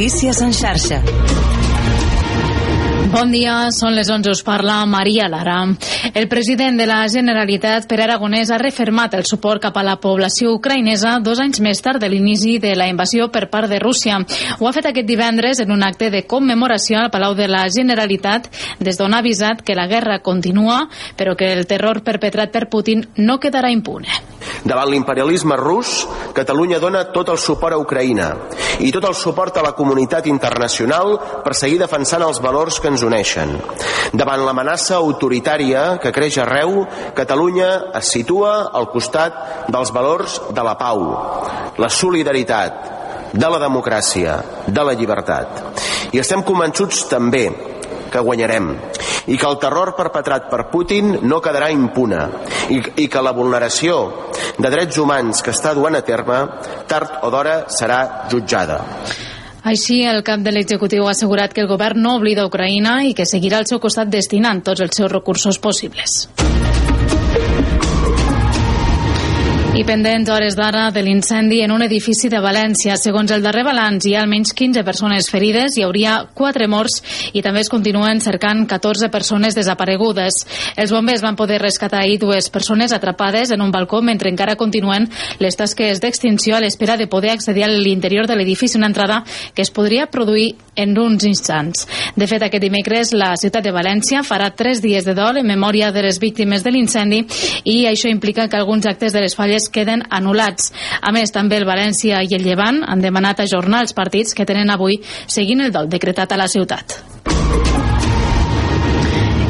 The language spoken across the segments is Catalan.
Notícies en xarxa. Bon dia, són les 11, us parla Maria Lara. El president de la Generalitat, Per Aragonès, ha refermat el suport cap a la població ucraïnesa dos anys més tard de l'inici de la invasió per part de Rússia. Ho ha fet aquest divendres en un acte de commemoració al Palau de la Generalitat, des d'on ha avisat que la guerra continua, però que el terror perpetrat per Putin no quedarà impune. Davant l'imperialisme rus, Catalunya dona tot el suport a Ucraïna i tot el suport a la comunitat internacional per seguir defensant els valors que ens uneixen. Davant l'amenaça autoritària que creix arreu, Catalunya es situa al costat dels valors de la pau, la solidaritat, de la democràcia, de la llibertat. I estem convençuts també que guanyarem i que el terror perpetrat per Putin no quedarà impune i, i que la vulneració de drets humans que està duent a terme tard o d'hora serà jutjada. Així, el cap de l'executiu ha assegurat que el govern no oblida Ucraïna i que seguirà al seu costat destinant tots els seus recursos possibles. I pendent hores d'ara de l'incendi en un edifici de València. Segons el darrer balanç, hi ha almenys 15 persones ferides, hi hauria 4 morts i també es continuen cercant 14 persones desaparegudes. Els bombers van poder rescatar ahir dues persones atrapades en un balcó mentre encara continuen les tasques d'extinció a l'espera de poder accedir a l'interior de l'edifici, una entrada que es podria produir en uns instants. De fet, aquest dimecres la ciutat de València farà 3 dies de dol en memòria de les víctimes de l'incendi i això implica que alguns actes de les falles queden anul·lats. A més, també el València i el Llevant han demanat ajornar els partits que tenen avui seguint el dol decretat a la ciutat.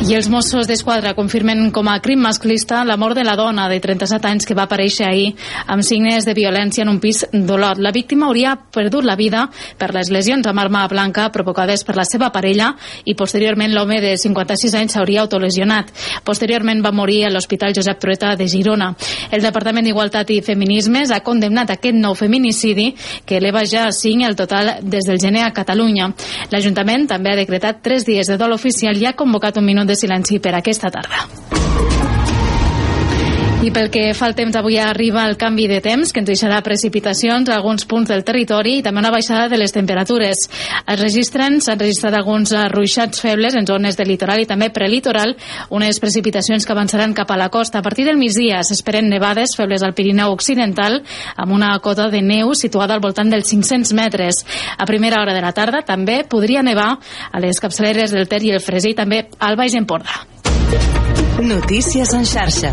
I els Mossos d'Esquadra confirmen com a crim masclista la mort de la dona de 37 anys que va aparèixer ahir amb signes de violència en un pis d'Olot. La víctima hauria perdut la vida per les lesions amb arma blanca provocades per la seva parella i posteriorment l'home de 56 anys s'hauria autolesionat. Posteriorment va morir a l'Hospital Josep Trueta de Girona. El Departament d'Igualtat i Feminismes ha condemnat aquest nou feminicidi que eleva ja a 5 el total des del gener a Catalunya. L'Ajuntament també ha decretat 3 dies de dol oficial i ha convocat un minut de silenci per aquesta tarda. I pel que fa al temps, avui arriba el canvi de temps, que ens deixarà precipitacions a alguns punts del territori i també una baixada de les temperatures. Es registren, s'han registrat alguns ruixats febles en zones del litoral i també prelitoral, unes precipitacions que avançaran cap a la costa. A partir del migdia s'esperen nevades febles al Pirineu Occidental, amb una cota de neu situada al voltant dels 500 metres. A primera hora de la tarda també podria nevar a les capçaleres del Ter i el Freser i també al Baix Empordà. Notícies en xarxa.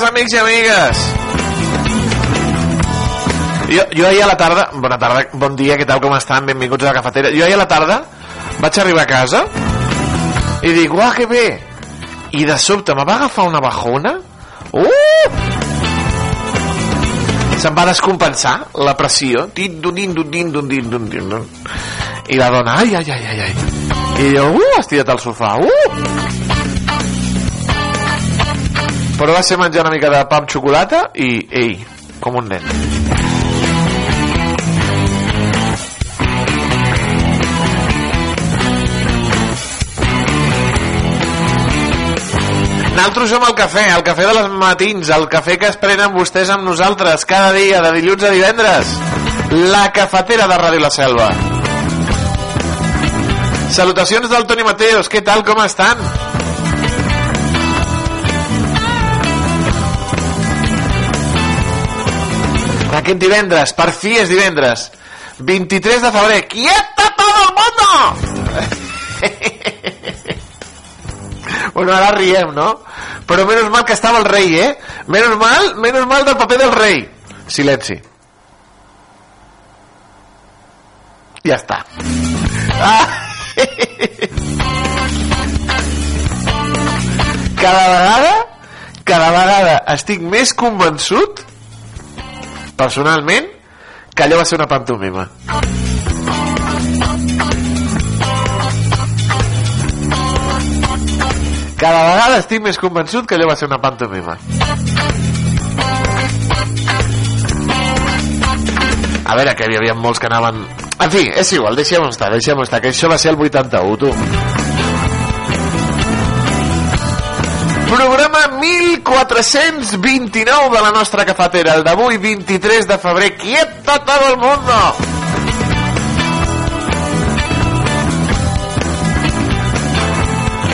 Divendres, amics i amigues. Jo, jo ahir a la tarda... Bona tarda, bon dia, què tal, com estan? Benvinguts a la cafetera. Jo ahir a la tarda vaig arribar a casa i dic, uah, que bé. I de sobte me va agafar una bajona. Uh! se'n va descompensar la pressió din, dun, din, dun, din, dun, din, dun, din, dun. i la dona ai, ai, ai, ai, ai. i jo, uh, estirat al sofà uh! Però va ser menjar una mica de pa amb xocolata i, ei, com un nen Nosaltres som el cafè, el cafè de les matins, el cafè que es prenen vostès amb nosaltres cada dia, de dilluns a divendres. La cafetera de Ràdio La Selva. Salutacions del Toni Mateos, què tal, com estan? Aquest divendres, per fi és divendres, 23 de febrer. ¡Quieta todo el mundo! bueno, ara riem, no? Però menys mal que estava el rei, eh? Menys mal, menys mal del paper del rei. Silenci. Ja està. Ah. Cada vegada, cada vegada estic més convençut, personalment, que allò va ser una pantomima. Cada vegada estic més convençut que allò va ser una pantomima. A veure, que hi havia molts que anaven... En fi, és igual, deixem-ho estar, deixem estar, que això va ser el 81, tu. Programa 1429 de la nostra cafetera, el d'avui, 23 de febrer. ¡Quieto todo el mundo!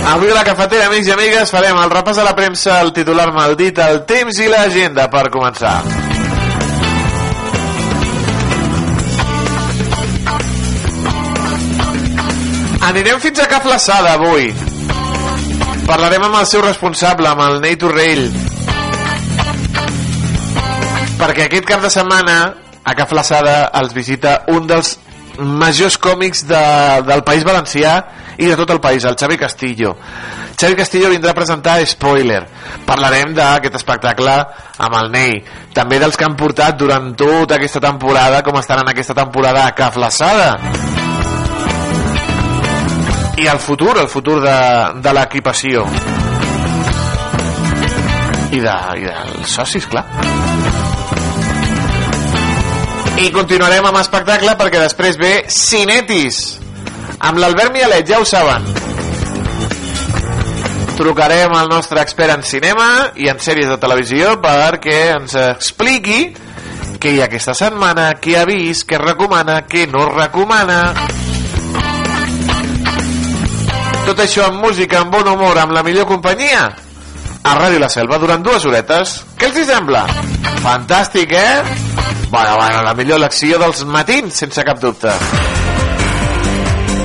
Avui a la cafetera, amics i amigues, farem el repàs de la premsa, el titular maldit, el temps i l'agenda per començar. Anirem fins a Ca Flaçada avui. Parlarem amb el seu responsable, amb el Ney Torrell. Perquè aquest cap de setmana a Ca Flaçada els visita un dels majors còmics de, del País Valencià i de tot el país, el Xavi Castillo. Xavi Castillo vindrà a presentar Spoiler. Parlarem d'aquest espectacle amb el Ney. També dels que han portat durant tota aquesta temporada, com estan en aquesta temporada a Ca Flaçada i el futur, el futur de, de l'equipació. I, de, i socis, clar. I continuarem amb espectacle perquè després ve Cinetis. Amb l'Albert Mialet, ja ho saben. Trucarem al nostre expert en cinema i en sèries de televisió perquè ens expliqui què hi ha aquesta setmana, què ha vist, què recomana, què no recomana tot això amb música, amb bon humor, amb la millor companyia? A Ràdio La Selva durant dues horetes. Què els hi sembla? Fantàstic, eh? Bueno, bueno, la millor lecció dels matins, sense cap dubte.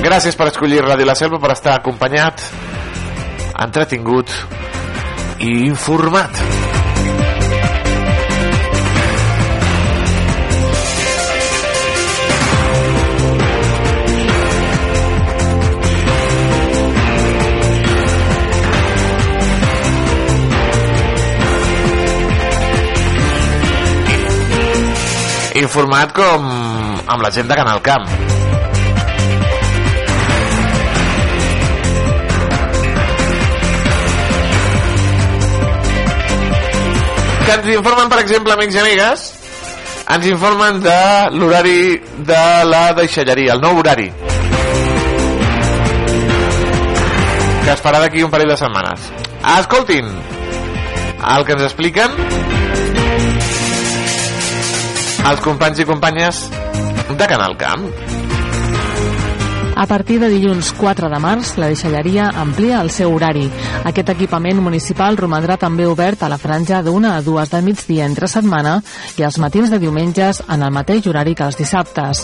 Gràcies per escollir Ràdio La Selva, per estar acompanyat, entretingut i informat. Informat com amb la gent de Canal Camp. Que ens informen, per exemple, amics i amigues, ens informen de l'horari de la deixalleria, el nou horari. Que es farà d'aquí un parell de setmanes. Escoltin, el que ens expliquen els companys i companyes de Canal Camp. A partir de dilluns 4 de març, la deixalleria amplia el seu horari. Aquest equipament municipal romandrà també obert a la franja d'una a dues del migdia entre setmana i els matins de diumenges en el mateix horari que els dissabtes.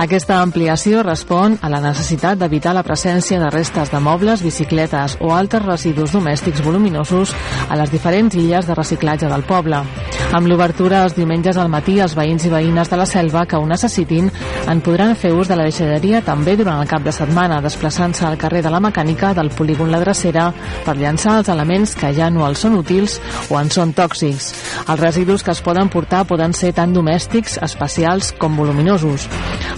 Aquesta ampliació respon a la necessitat d'evitar la presència de restes de mobles, bicicletes o altres residus domèstics voluminosos a les diferents illes de reciclatge del poble. Amb l'obertura els diumenges al matí, els veïns i veïnes de la selva que ho necessitin en podran fer ús de la deixalleria també durant el cap de setmana, desplaçant-se al carrer de la Mecànica del polígon La Drecera per llançar els elements que ja no els són útils o en són tòxics. Els residus que es poden portar poden ser tant domèstics, especials com voluminosos.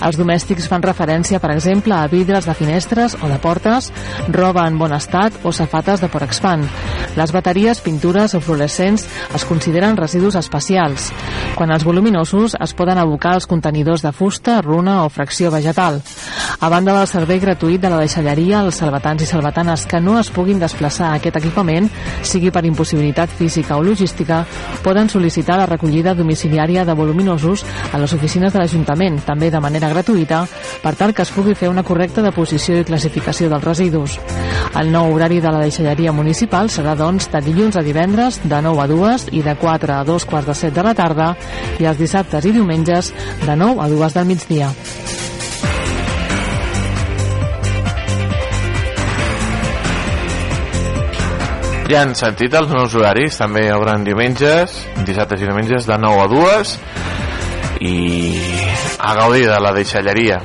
Els domèstics fan referència, per exemple, a vidres de finestres o de portes, roba en bon estat o safates de Porexpan. Les bateries, pintures o fluorescents es consideren residus especials. Quan els voluminosos es poden abocar als contenidors de fusta, runa o fracció vegetal. A banda del servei gratuït de la deixalleria, els salvatans i salvatanes que no es puguin desplaçar a aquest equipament, sigui per impossibilitat física o logística, poden sol·licitar la recollida domiciliària de voluminosos a les oficines de l'Ajuntament, també de manera gratuïta, per tal que es pugui fer una correcta deposició i classificació dels residus. El nou horari de la deixalleria municipal serà, doncs, de dilluns a divendres, de 9 a 2 i de 4 a 2 quarts de 7 de la tarda, i els dissabtes i diumenges, de 9 a 2 del migdia. Ja han sentit els nous horaris, també hi haurà diumenges, dissabtes i diumenges de 9 a 2 i a gaudir de la deixalleria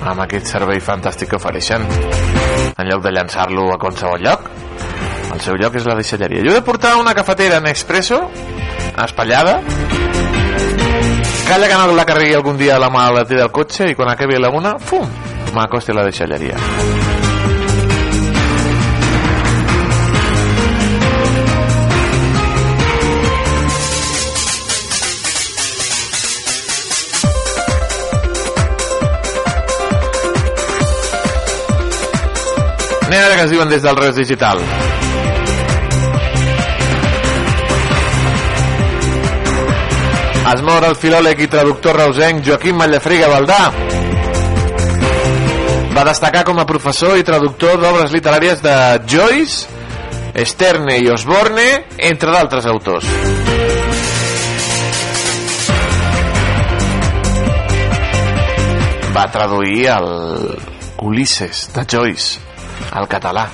amb aquest servei fantàstic que ofereixen. En lloc de llançar-lo a qualsevol lloc el seu lloc és la deixalleria. Jo he de portar una cafetera en expresso espatllada. Calla que no la carregui algun dia a la malaltia del cotxe i quan acabi la una, fum, m'acosti a la deixalleria Anem a veure què es diuen des del Reus Digital. Es mor el filòleg i traductor reusenc Joaquim Mallafriga Valdà. Va destacar com a professor i traductor d'obres literàries de Joyce, Sterne i Osborne, entre d'altres autors. Va traduir el Ulisses de Joyce al català.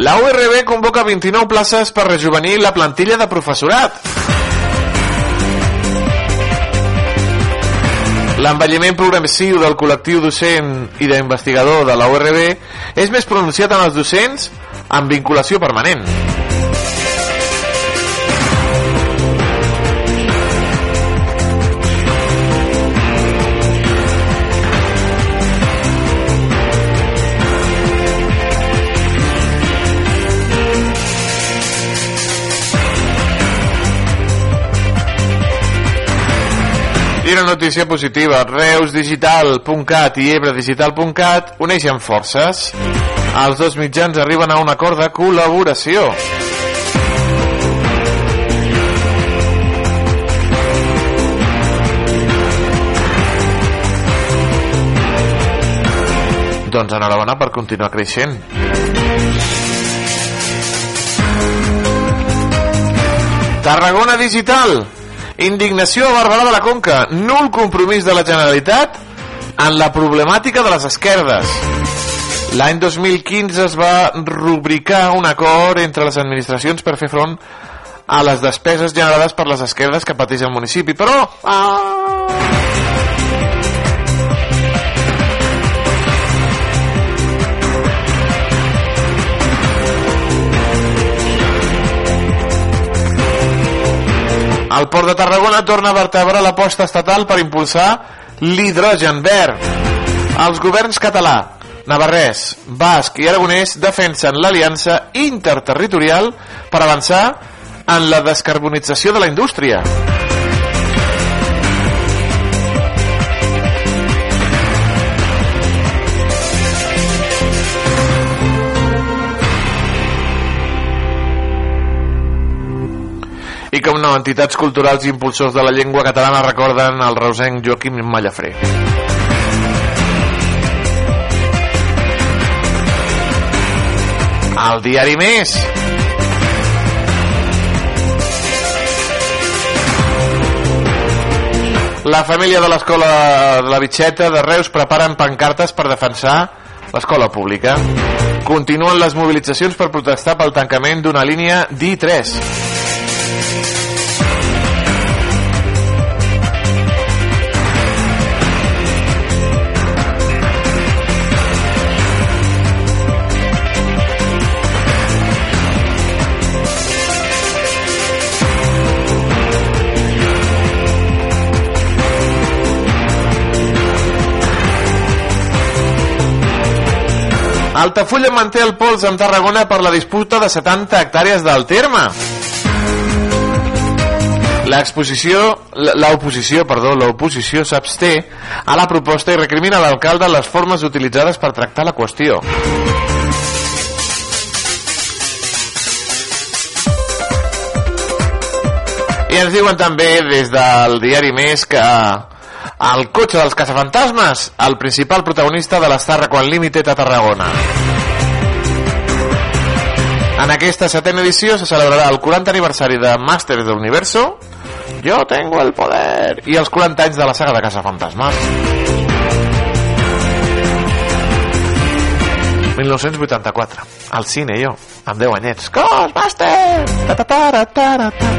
La URB convoca 29 places per rejuvenir la plantilla de professorat. L'envelliment progressiu del col·lectiu docent i d'investigador de la URB és més pronunciat en els docents amb vinculació permanent. Notícia positiva, reusdigital.cat i ebredigital.cat uneixen forces. Els dos mitjans arriben a un acord de col·laboració. Doncs enhorabona per continuar creixent. Tarragona Digital Indignació a Barberà de la Conca. Nul compromís de la Generalitat en la problemàtica de les esquerdes. L'any 2015 es va rubricar un acord entre les administracions per fer front a les despeses generades per les esquerdes que pateix el municipi, però... Ah, El Port de Tarragona torna a vertebrar l'aposta estatal per impulsar l'hidrogen verd. Els governs català, navarrès, basc i aragonès defensen l'aliança interterritorial per avançar en la descarbonització de la indústria. I com no, entitats culturals i impulsors de la llengua catalana recorden el reusenc Joaquim Mallafré. El diari més. La família de l'escola de la Bitxeta de Reus preparen pancartes per defensar l'escola pública. Continuen les mobilitzacions per protestar pel tancament d'una línia d'I3. Altafulla manté el pols amb Tarragona per la disputa de 70 hectàrees del terme. L'exposició, l'oposició, perdó, l'oposició s'absté a la proposta i recrimina a l'alcalde les formes utilitzades per tractar la qüestió. I ens diuen també des del diari Més que el cotxe dels caçafantasmes, el principal protagonista de l'Estarra quan Limited a Tarragona. En aquesta setena edició se celebrarà el 40 aniversari de Masters de l'Universo Yo tengo el poder. I els 40 anys de la saga de Casa Fantasma. 1984. Al cine, jo. Amb 10 anyets. Ghostbusters! ta ta ta ta ta ta ta ta.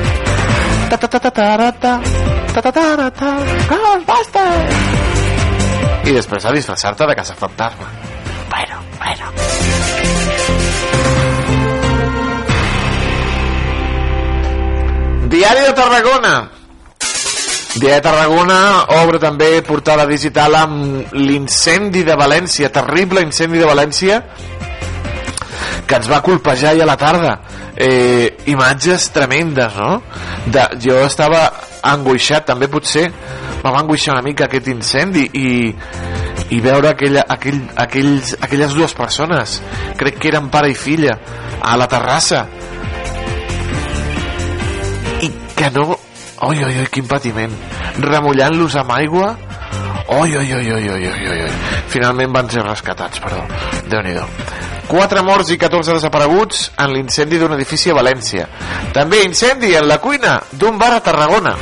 Ta ta ta ta ta ta ta ta. Ghostbusters! I després a disfressar-te de Casa Fantasma. Diari de Tarragona. Diari de Tarragona obre també portada digital amb l'incendi de València, terrible incendi de València que ens va colpejar ja a la tarda. Eh, imatges tremendes, no? De, jo estava angoixat, també potser me va angoixar una mica aquest incendi i, i veure aquella, aquell, aquells, aquelles dues persones, crec que eren pare i filla, a la terrassa, que no... Oi, oi, oi, quin patiment. Remullant-los amb aigua... Oi, oi, oi, oi, oi, oi, oi, oi. Finalment van ser rescatats, perdó. déu nhi 4 morts i 14 desapareguts en l'incendi d'un edifici a València. També incendi en la cuina d'un bar a Tarragona.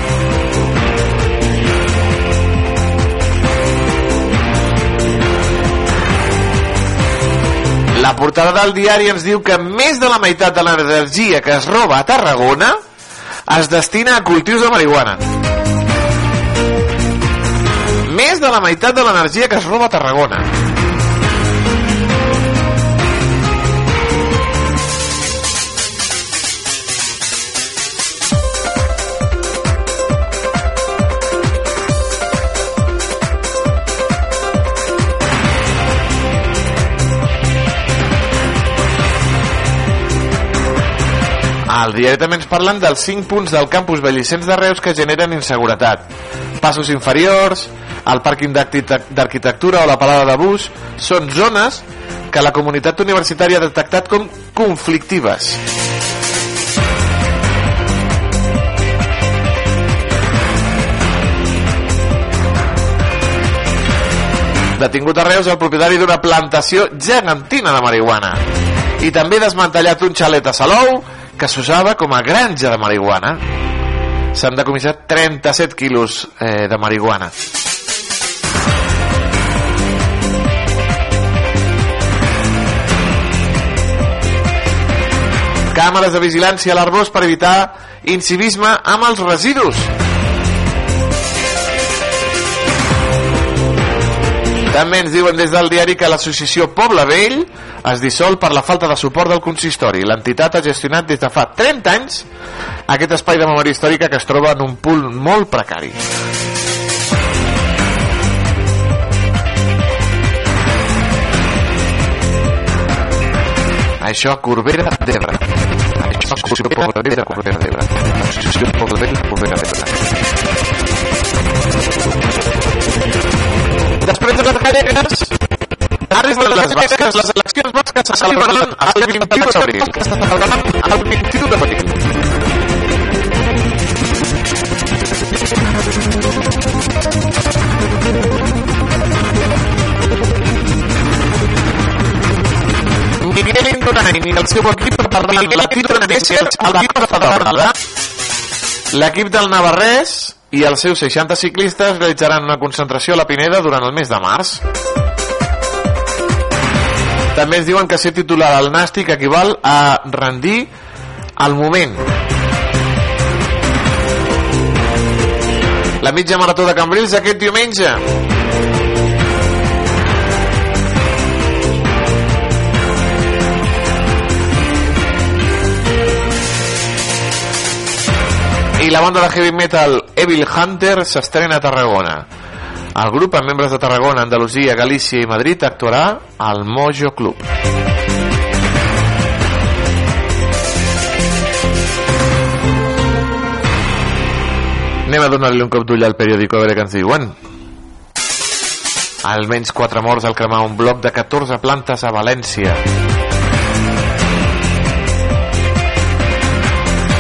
La portada del diari ens diu que més de la meitat de l'energia que es roba a Tarragona es destina a cultius de marihuana. Més de la meitat de l'energia que es roba a Tarragona. Al diari també ens parlen dels 5 punts del campus Bellicens de Reus que generen inseguretat. Passos inferiors, el pàrquing d'arquitectura o la parada de bus són zones que la comunitat universitària ha detectat com conflictives. Detingut a Reus el propietari d'una plantació gegantina de marihuana. I també desmantellat un xalet a Salou que s'usava com a granja de marihuana. S'han decomissat 37 quilos eh, de marihuana. Càmeres de vigilància a l'Arbós per evitar incivisme amb els residus. També ens diuen des del diari que l'associació Poble Vell es dissol per la falta de suport del consistori. L'entitat ha gestionat des de fa 30 anys aquest espai de memòria històrica que es troba en un punt molt precari. Això a Corbera d'Ebre. Això a Corbera d'Ebre, Poble Vell, Corbera d'Ebre. Després de les gallegues, arriben les basques, les eleccions basques se celebraran el 21 d'abril. Se celebraran el 21 d'abril. Miguel Indurain i el seu equip prepararan l'equip de Nècias al Vic de Fedorada. L'equip del Navarrès i els seus 60 ciclistes realitzaran una concentració a la Pineda durant el mes de març. També ens diuen que ser titular al Nàstic equival a rendir al moment. La mitja marató de Cambrils aquest diumenge. I la banda de heavy metal Evil Hunter s'estrena a Tarragona. El grup amb membres de Tarragona, Andalusia, Galícia i Madrid actuarà al Mojo Club. Anem a donar-li un cop d'ull al periòdico a veure què ens diuen. Almenys 4 morts al cremar un bloc de 14 plantes a València.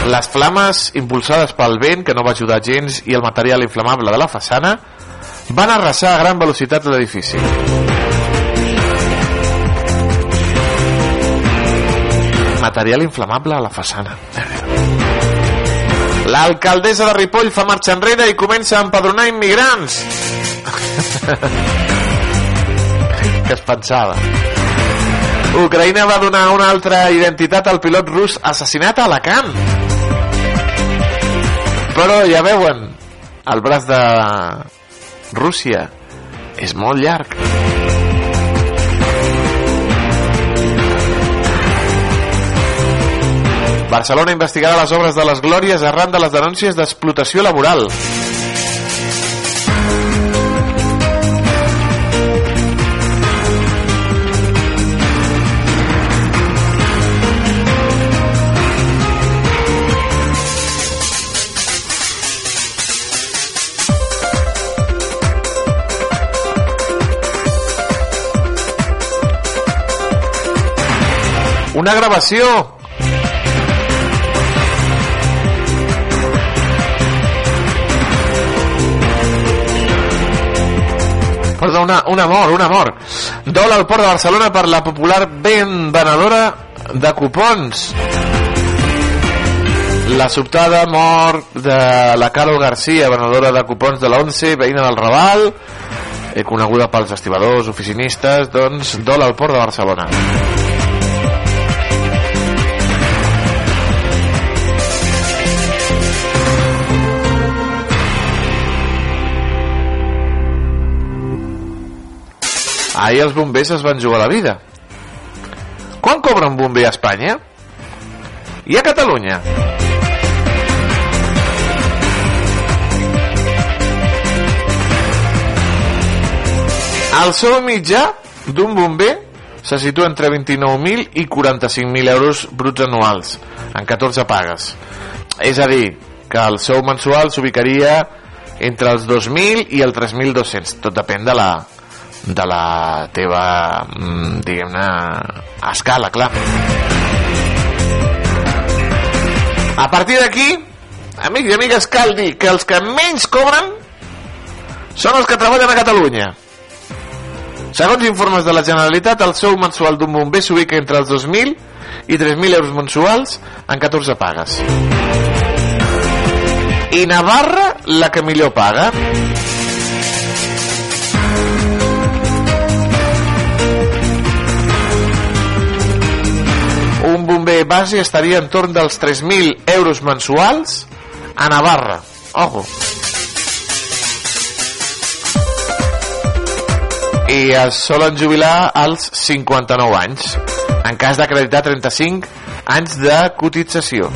Les flames impulsades pel vent, que no va ajudar gens, i el material inflamable de la façana van arrasar a gran velocitat l'edifici. Material inflamable a la façana. L'alcaldessa de Ripoll fa marxa enrere i comença a empadronar immigrants. que es pensava. Ucraïna va donar una altra identitat al pilot rus assassinat a Alacant. Però ja veuen, el braç de Rússia és molt llarg. Barcelona investigarà les obres de les Glòries arran de les denúncies d'explotació laboral. Una gravació Perdó, una, una mort, una mort. Dol al port de Barcelona per la popular ben venedora de cupons. La sobtada mort de la Carol Garcia, venedora de cupons de la 11, veïna del Raval, eh, coneguda pels estibadors, oficinistes, doncs dol al port de Barcelona. Ahir els bombers es van jugar la vida. Quan cobra un bomber a Espanya? I a Catalunya? El sou mitjà d'un bomber se situa entre 29.000 i 45.000 euros bruts anuals, en 14 pagues. És a dir, que el sou mensual s'ubicaria entre els 2.000 i els 3.200, tot depèn de la, de la teva, mm, diguem-ne, escala, clar. A partir d'aquí, amics i amigues, cal dir que els que menys cobren són els que treballen a Catalunya. Segons informes de la Generalitat, el sou mensual d'un bomber s'ubica entre els 2.000 i 3.000 euros mensuals en 14 pagues. I Navarra, la que millor paga. Base estaria en torn dels 3.000 euros mensuals a Navarra. Ojo. i es solen jubilar als 59 anys en cas d'acreditar 35 anys de cotització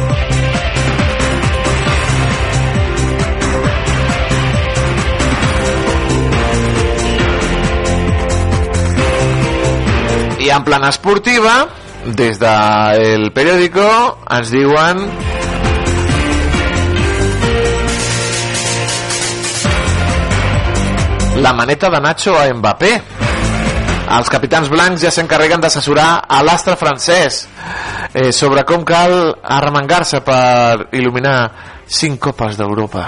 i en plana esportiva des del periòdico ens diuen la maneta de Nacho a Mbappé. Els capitans blancs ja s'encarreguen d'assessorar a l'astre francès eh, sobre com cal arremengar-se per il·luminar cinc copes d'Europa.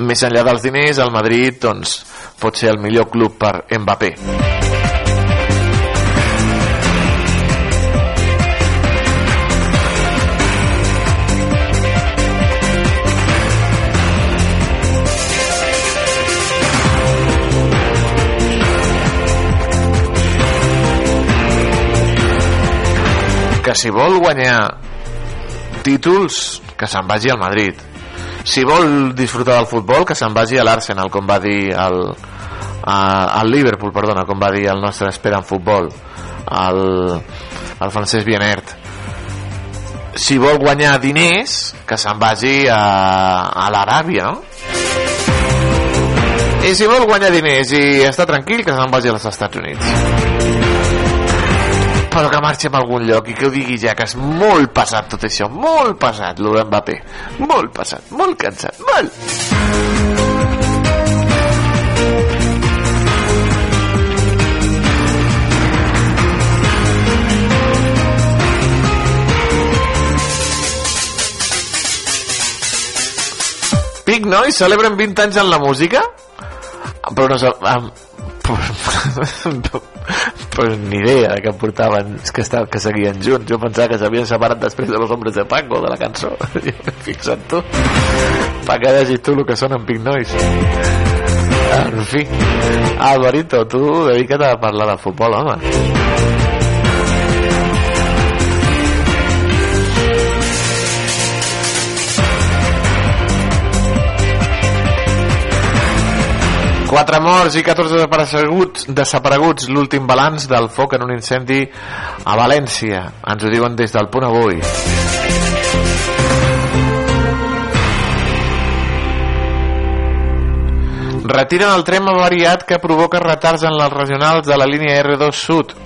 Més enllà dels diners, el Madrid doncs, pot ser el millor club per Mbappé. que si vol guanyar títols que se'n vagi al Madrid si vol disfrutar del futbol que se'n vagi a l'Arsenal com va dir el, al Liverpool perdona, com va dir el nostre espera en futbol el, el francès Bienert si vol guanyar diners que se'n vagi a, a l'Aràbia no? i si vol guanyar diners i està tranquil que se'n vagi als Estats Units però que marxi a algun lloc i que ho digui ja que és molt passat tot això molt passat lo d'Mbappé molt passat, molt cansat, molt Pic Nois celebren 20 anys en la música? Però no, pues, ni idea que portaven que, estaven, que seguien junts. Jo pensava que s'havien separat després de los hombres de Paco de la cançó. Fixa't tu pa que vegis tu el que són en Pink Noise. En fi Alvarito, tu dedica't a parlar de futbol home Quatre morts i 14 desapareguts, desapareguts l'últim balanç del foc en un incendi a València. Ens ho diuen des del punt avui. Retiren el tren avariat que provoca retards en les regionals de la línia R2 Sud.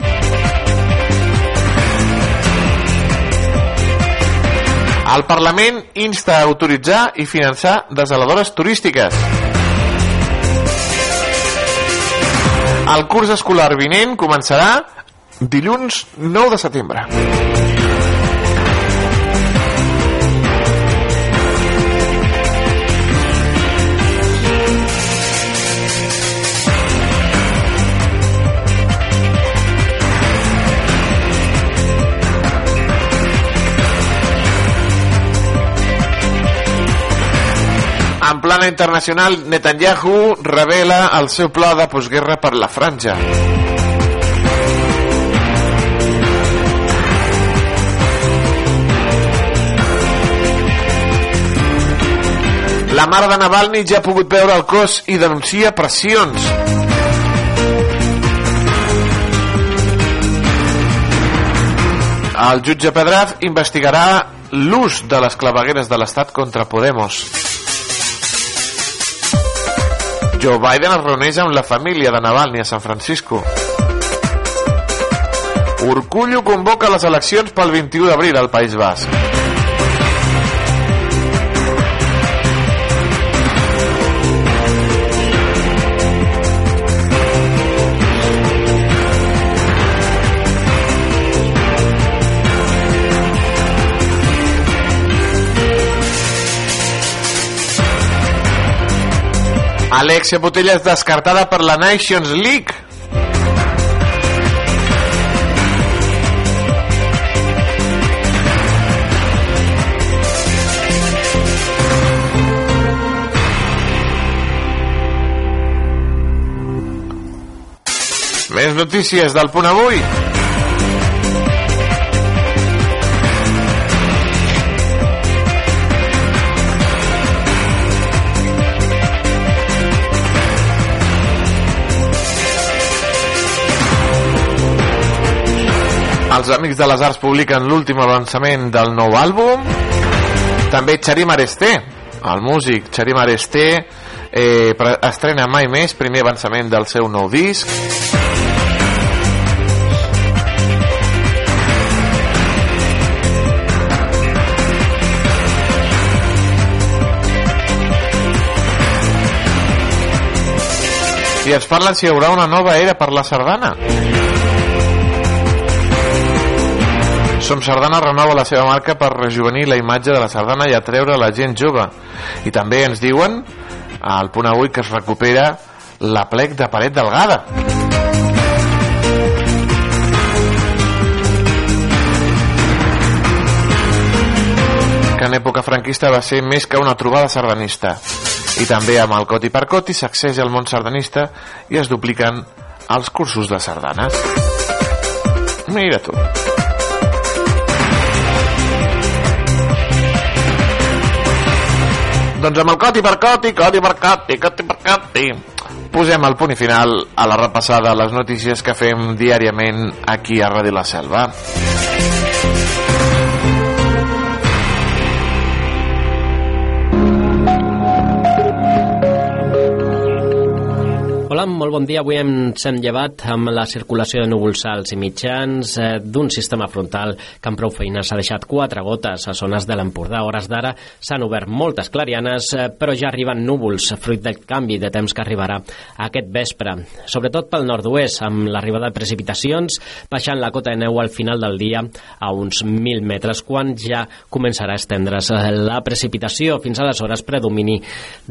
El Parlament insta a autoritzar i finançar desaladores turístiques. El curs escolar vinent començarà dilluns 9 de setembre. En plana internacional, Netanyahu revela el seu pla de postguerra per la franja. La mare de Navalny ja ha pogut veure el cos i denuncia pressions. El jutge Pedraz investigarà l'ús de les clavegueres de l'Estat contra Podemos. Joe Biden es reuneix amb la família de Navalny a San Francisco. Urcullo convoca les eleccions pel 21 d'abril al País Basc. Alexia Botella és descartada per la Nations League. Més notícies del punt avui. Els Amics de les Arts publiquen l'últim avançament del nou àlbum. També Charim Aresté, el músic Charim Aresté, eh, estrena mai més, primer avançament del seu nou disc. I ens parlen si hi haurà una nova era per la sardana. Som Sardana renova la seva marca per rejuvenir la imatge de la sardana i atreure la gent jove. I també ens diuen al punt avui que es recupera la plec de paret delgada. que en època franquista va ser més que una trobada sardanista. I també amb el Coti per Coti s'accés al món sardanista i es dupliquen els cursos de sardanes. Mira tu. Doncs amb el coti per coti, coti per coti, coti per coti, posem el punt i final a la repassada a les notícies que fem diàriament aquí a Ràdio La Selva. Hola, molt bon dia. Avui ens hem llevat amb la circulació de núvols alts i mitjans eh, d'un sistema frontal que amb prou feines ha deixat quatre gotes a zones de l'Empordà. Hores d'ara s'han obert moltes clarianes, eh, però ja arriben núvols, fruit del canvi de temps que arribarà aquest vespre. Sobretot pel nord-oest, amb l'arribada de precipitacions, baixant la cota de neu al final del dia a uns 1.000 metres, quan ja començarà a estendre's eh, la precipitació. Fins aleshores, predomini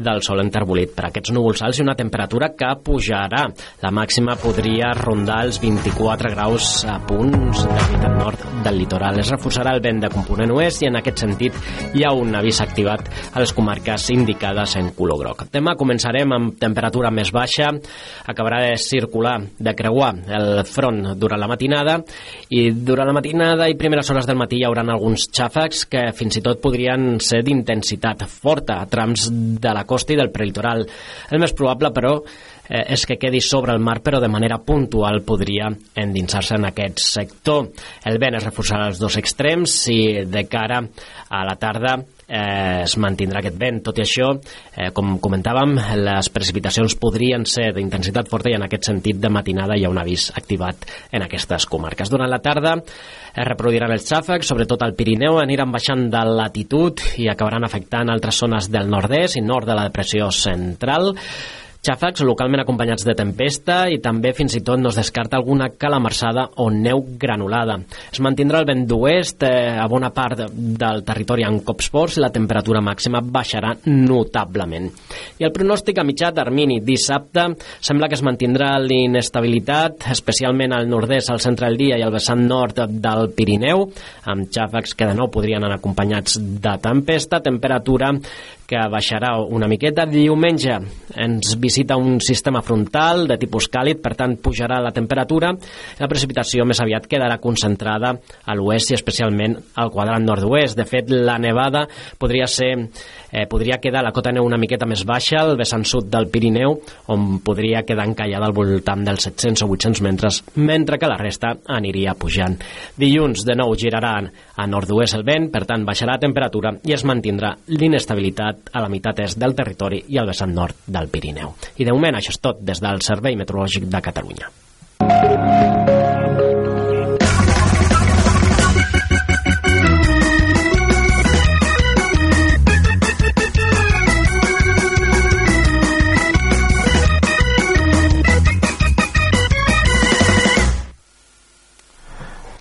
del sol enterbolit per aquests núvols alts i una temperatura que pujarà. La màxima podria rondar els 24 graus a punts de meitat nord del litoral. Es reforçarà el vent de component oest i en aquest sentit hi ha un avís activat a les comarques indicades en color groc. Demà començarem amb temperatura més baixa, acabarà de circular, de creuar el front durant la matinada i durant la matinada i primeres hores del matí hi haurà alguns xàfecs que fins i tot podrien ser d'intensitat forta a trams de la costa i del prelitoral. El més probable, però, eh, és que quedi sobre el mar, però de manera puntual podria endinsar-se en aquest sector. El vent es reforçarà als dos extrems i de cara a la tarda eh, es mantindrà aquest vent. Tot i això, eh, com comentàvem, les precipitacions podrien ser d'intensitat forta i en aquest sentit de matinada hi ha un avís activat en aquestes comarques. Durant la tarda es reproduiran els xàfecs, sobretot al Pirineu, aniran baixant de latitud i acabaran afectant altres zones del nord-est i nord de la depressió central xàfecs localment acompanyats de tempesta i també fins i tot no es descarta alguna calamarsada o neu granulada. Es mantindrà el vent d'oest eh, a bona part del territori en cops forts i la temperatura màxima baixarà notablement. I el pronòstic a mitjà termini dissabte sembla que es mantindrà l'inestabilitat, especialment al nord-est, al centre del dia i al vessant nord del Pirineu, amb xàfecs que de nou podrien anar acompanyats de tempesta, temperatura que baixarà una miqueta. Diumenge ens visita un sistema frontal de tipus càlid, per tant pujarà la temperatura. La precipitació més aviat quedarà concentrada a l'oest i especialment al quadrant nord-oest. De fet, la nevada podria ser eh, podria quedar la cota neu una miqueta més baixa al vessant sud del Pirineu, on podria quedar encallada al voltant dels 700 o 800 metres, mentre que la resta aniria pujant. Dilluns, de nou, giraran a nord-oest el vent, per tant, baixarà la temperatura i es mantindrà l'inestabilitat a la meitat est del territori i al vessant nord del Pirineu. I de moment això és tot des del Servei Meteorològic de Catalunya.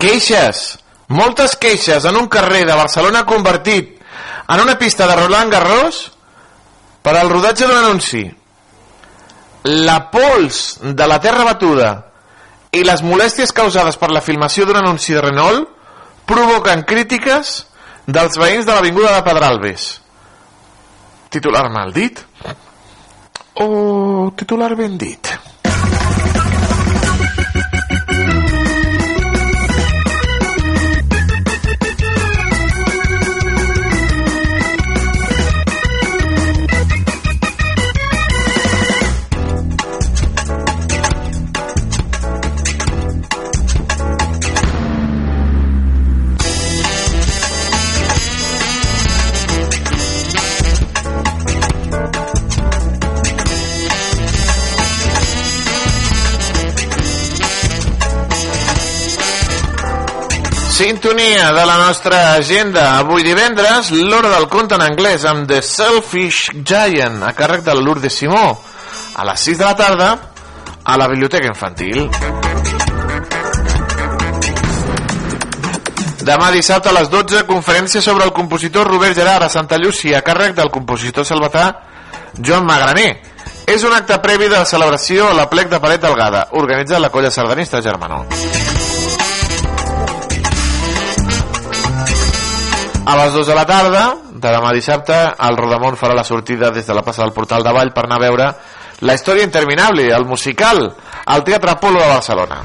Queixes! Moltes queixes en un carrer de Barcelona convertit en una pista de Roland Garros per al rodatge d'un anunci. La pols de la terra batuda i les molèsties causades per la filmació d'un anunci de Renault provoquen crítiques dels veïns de l'Avinguda de Pedralbes. Titular mal dit? O titular ben dit? Sintonia de la nostra agenda. Avui divendres, l'hora del conte en anglès amb The Selfish Giant, a càrrec del Lourdes Simó. A les 6 de la tarda, a la Biblioteca Infantil. Demà dissabte a les 12, conferència sobre el compositor Robert Gerard a Santa Llúcia, a càrrec del compositor salvatà Joan Magraner. És un acte previ de la celebració a la plec de Paret Delgada, organitzat la colla sardanista Germanó. A les 2 de la tarda de demà dissabte, el Rodamont farà la sortida des de la plaça del Portal de Vall per anar a veure La història interminable, el musical, al Teatre Apolo de Barcelona.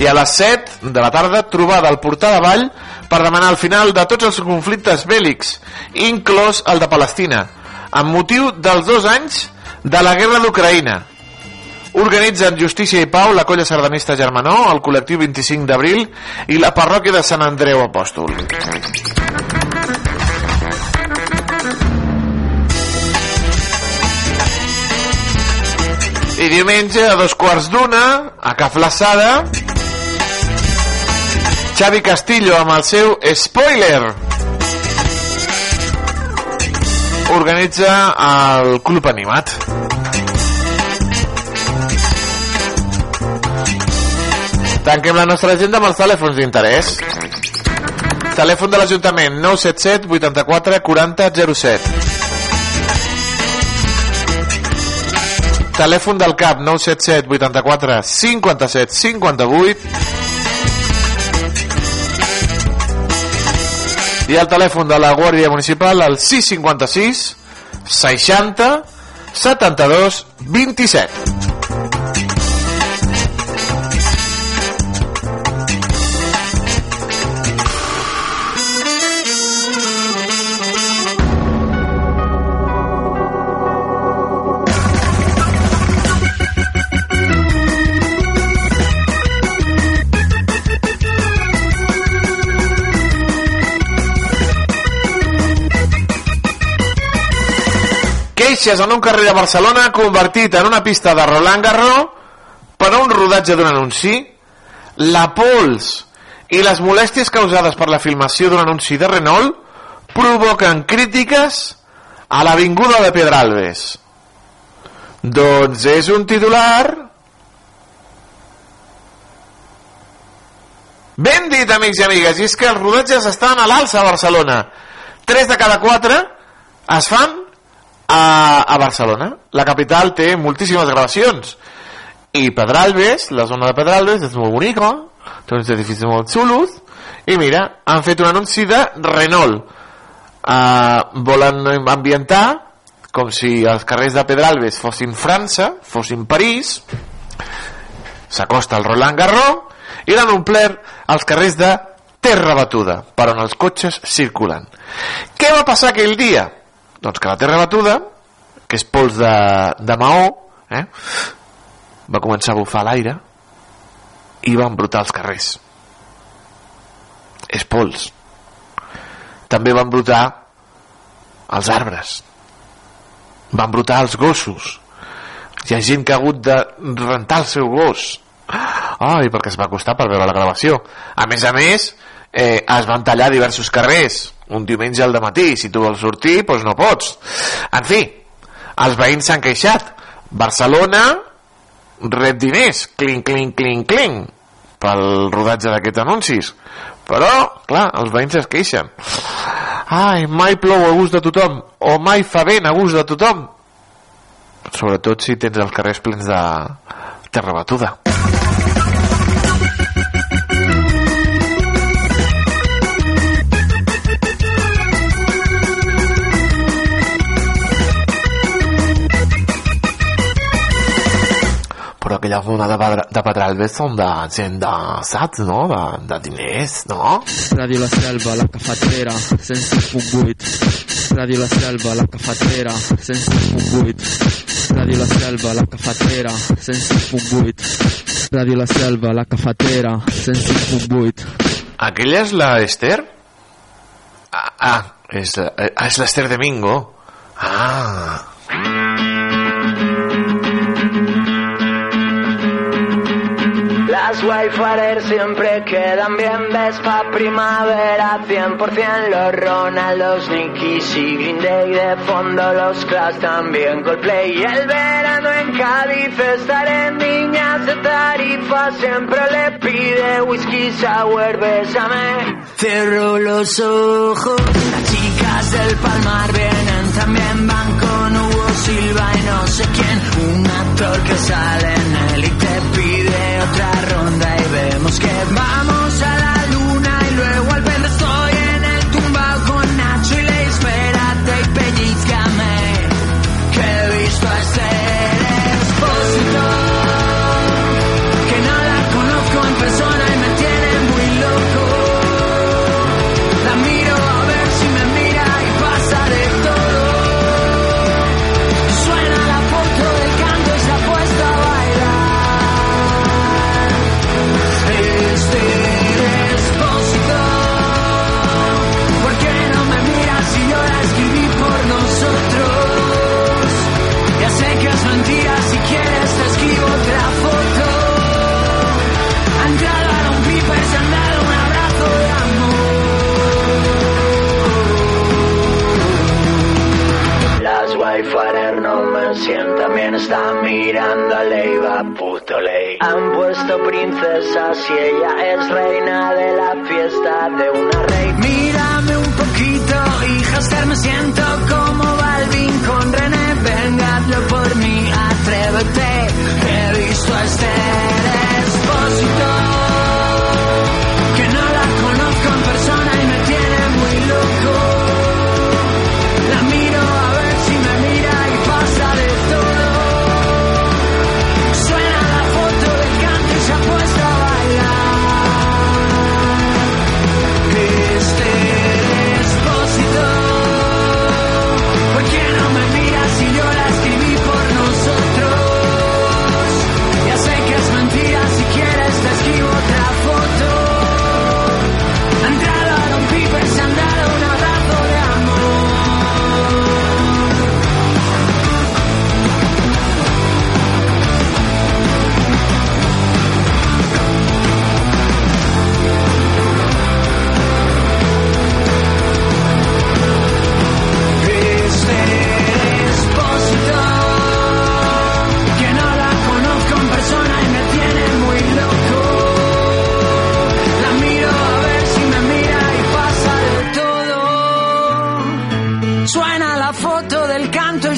I a les 7 de la tarda, trobada al Portal de Vall per demanar el final de tots els conflictes bèl·lics, inclòs el de Palestina, amb motiu dels dos anys de la guerra d'Ucraïna, Organitzen Justícia i Pau, la colla sardanista Germanó, el col·lectiu 25 d'abril i la parròquia de Sant Andreu Apòstol. I diumenge a dos quarts d'una, a Caflaçada, Xavi Castillo amb el seu Spoiler organitza el Club Animat. Tanquem la nostra agenda amb els telèfons d'interès. Telèfon de l'Ajuntament 977 84 40 07. Telèfon del CAP 977 84 57 58 i el telèfon de la Guàrdia Municipal al 656 60 72 27 queixes en un carrer de Barcelona convertit en una pista de Roland Garros per a un rodatge d'un anunci la pols i les molèsties causades per la filmació d'un anunci de Renault provoquen crítiques a l'avinguda de Pedralbes. Doncs és un titular. Ben dit amics i amigues i és que els rodatges estan a l'alça a Barcelona. 3 de cada 4 es fan a, a Barcelona. La capital té moltíssimes gravacions. I Pedralbes, la zona de Pedralbes, és molt bonica, té uns edificis molt xulos, i mira, han fet un anunci de Renault. Uh, volen ambientar com si els carrers de Pedralbes fossin França, fossin París, s'acosta el Roland Garros, i l'han omplert els carrers de terra batuda, per on els cotxes circulen. Què va passar aquell dia? Doncs que la terra batuda, que és pols de, de maó, eh, va començar a bufar l'aire i va embrutar els carrers. És pols. També va embrutar els arbres. Va embrutar els gossos. Hi ha gent que ha hagut de rentar el seu gos. Ai, perquè es va costar per veure la gravació. A més a més, eh, es van tallar diversos carrers un diumenge al matí, si tu vols sortir doncs no pots. En fi, els veïns s'han queixat. Barcelona rep diners, clink, clink, clink, clink. Pel rodatge d'aquests anuncis. Però, clar, els veïns es queixen. Ai, mai plou a gust de tothom. O mai fa vent a gust de tothom. Sobretot si tens els carrers plens de terra batuda zona de, Pedra, de Pedralbes són de gent de, saps, no? De, de diners, no? Ràdio La Selva, la cafetera, 106.8. Ràdio La Selva, la cafetera, 106.8. Ràdio La Selva, la cafetera, 106.8. Ràdio La Selva, la cafetera, 106.8. Aquella és la Esther? Ah, ah és, és l'Esther de Mingo. Ah. Las Wayfarer siempre quedan bien, ves pa' primavera 100% los Ronaldos, Nickies y Green Day de fondo los Clash también Coldplay. Y el verano en Cádiz estaré en Niñas de Tarifa siempre le pide whisky sour, bésame. Cierro los ojos las chicas del Palmar vienen también van con Hugo Silva y no sé quién un actor que sale en y te pide otra ronda y vemos que vamos Cassian también está mirando a Leiva, puto ley. Han puesto princesas y ella es reina de la fiesta de una reina. Mírame un poquito, hija, me siento como Balvin con René. Vengadlo por mí, atrévete, he visto a este expósito.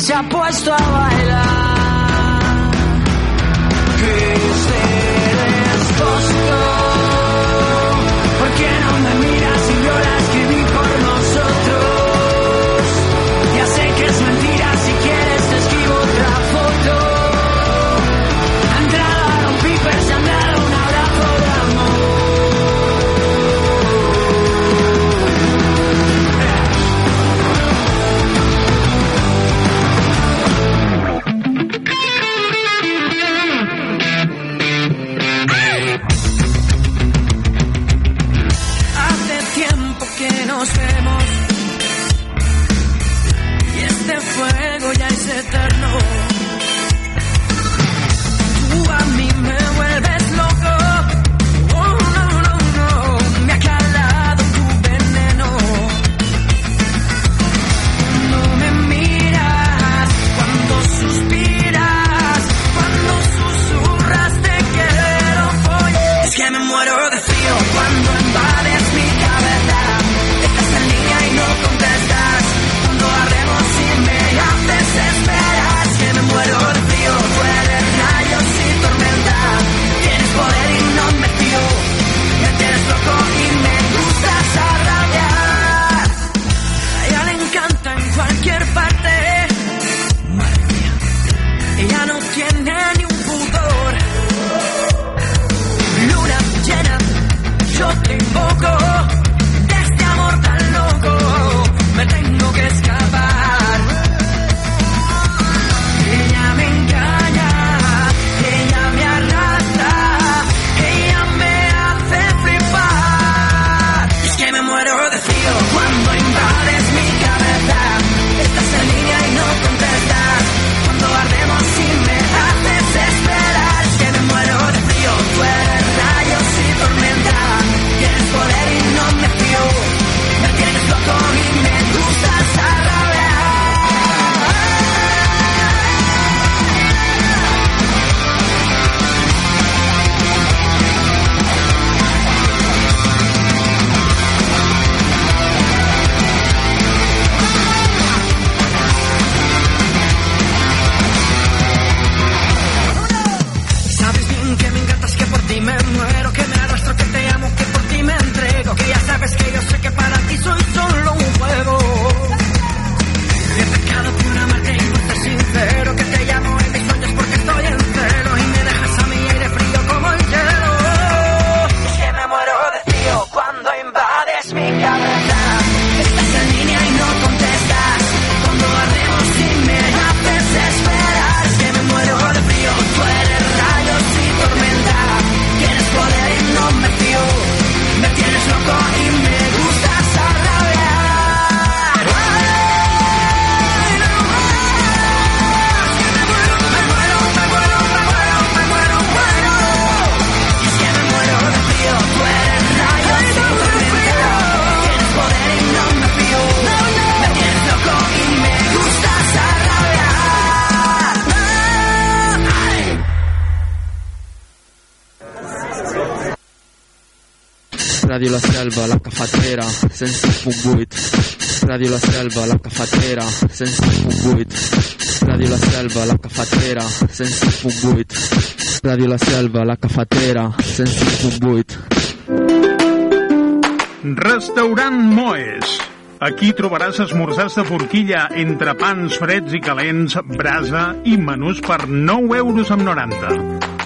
se ha puesto a bailar. Selva, la cafetera, 105.8. Ràdio La Selva, la cafetera, 105.8. Ràdio La Selva, la cafetera, 105.8. Ràdio La Selva, la cafetera, 105.8. Restaurant Moes. Aquí trobaràs esmorzars de forquilla entre pans freds i calents, brasa i menús per 9 euros amb 90.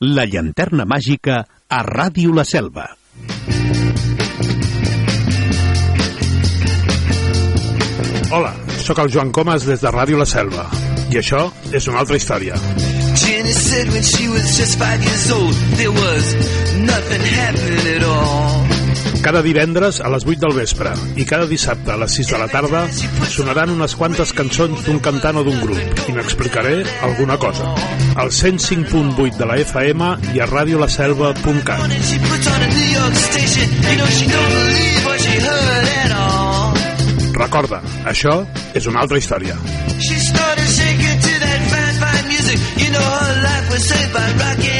la llanterna màgica a Ràdio La Selva. Hola, sóc el Joan Comas des de Ràdio La Selva. I això és una altra història. Jenny said when she was just five years old, there was nothing happening at all. Cada divendres a les 8 del vespre i cada dissabte a les 6 de la tarda sonaran unes quantes cançons d'un cantant o d'un grup i n'explicaré alguna cosa. Al 105.8 de la FM i a radiolaselva.cat. Recorda, això és una altra història. She started shaking to that fine, fine music. You know her life was saved by rock and roll.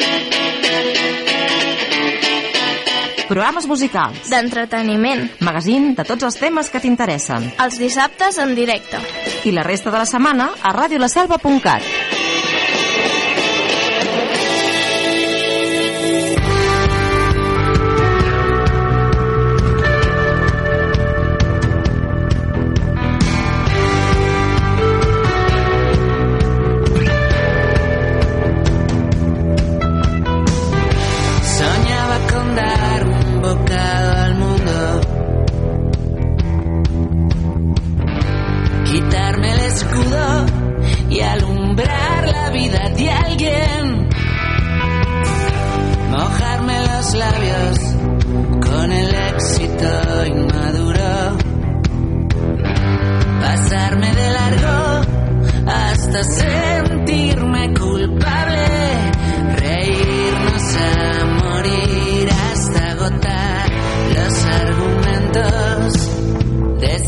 Programes musicals. D'entreteniment. Magazín de tots els temes que t'interessen. Els dissabtes en directe. I la resta de la setmana a radiolaselva.cat.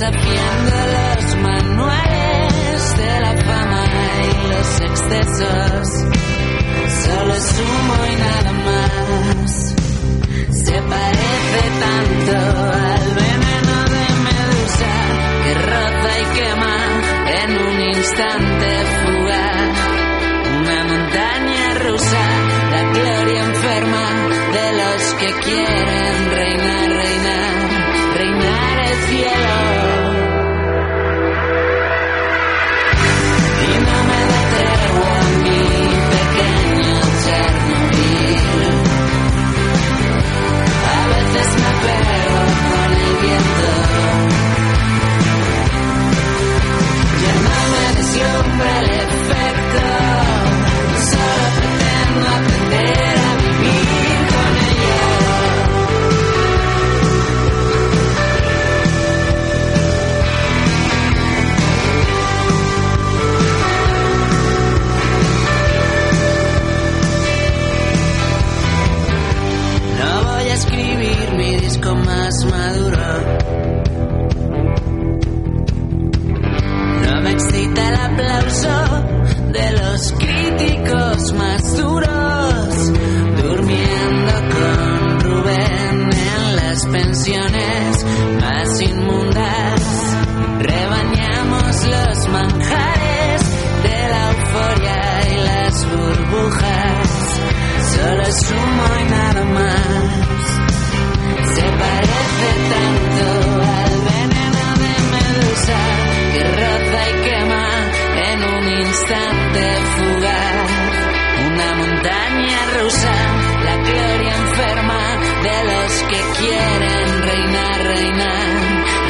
Desafiando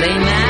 Amen.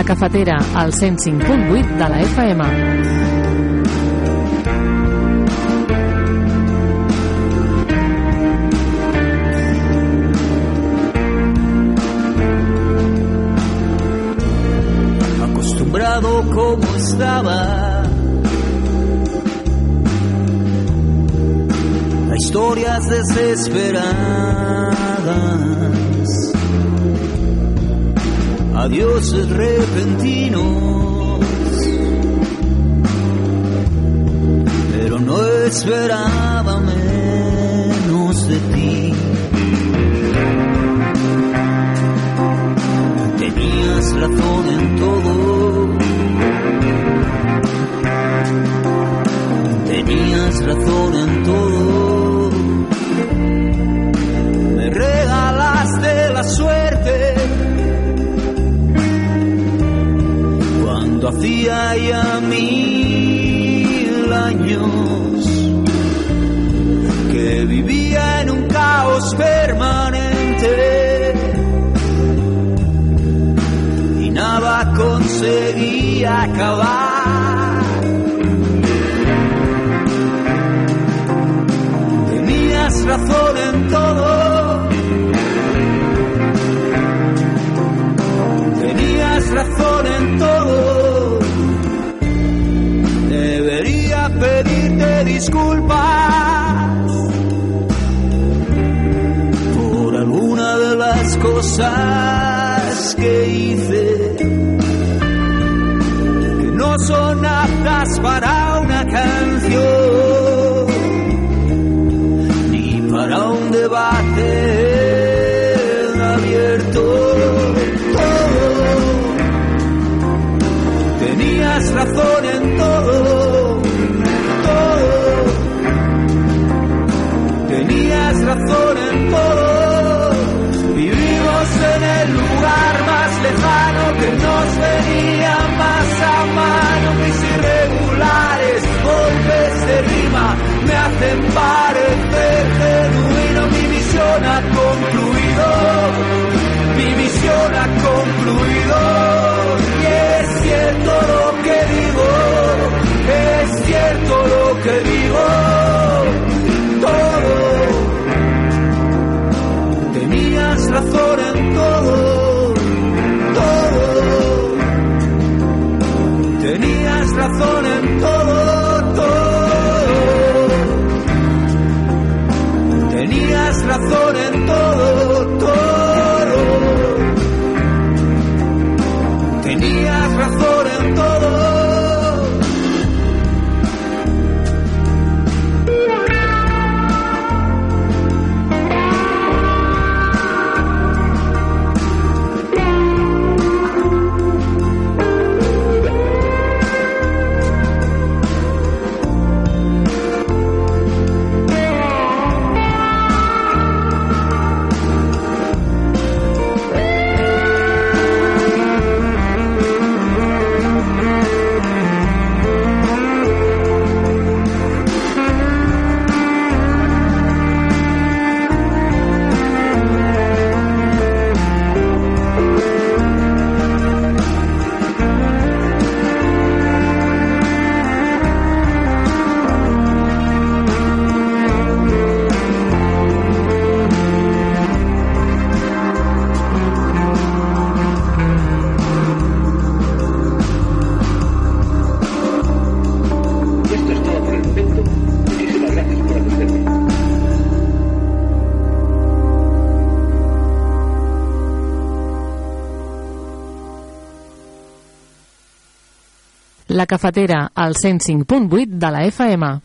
La Cafetera, al 105.8 de la FM. como estaba. A historias desesperadas. Adiós repentinos. Pero no esperaba menos de ti. Tenías razón en todo. Tenías razón en todo. haya mil años, que vivía en un caos permanente y nada conseguía acabar. Tenías razón en todo disculpas por alguna de las cosas que hice que no son aptas para La cafetera, al 105.8 de la FM.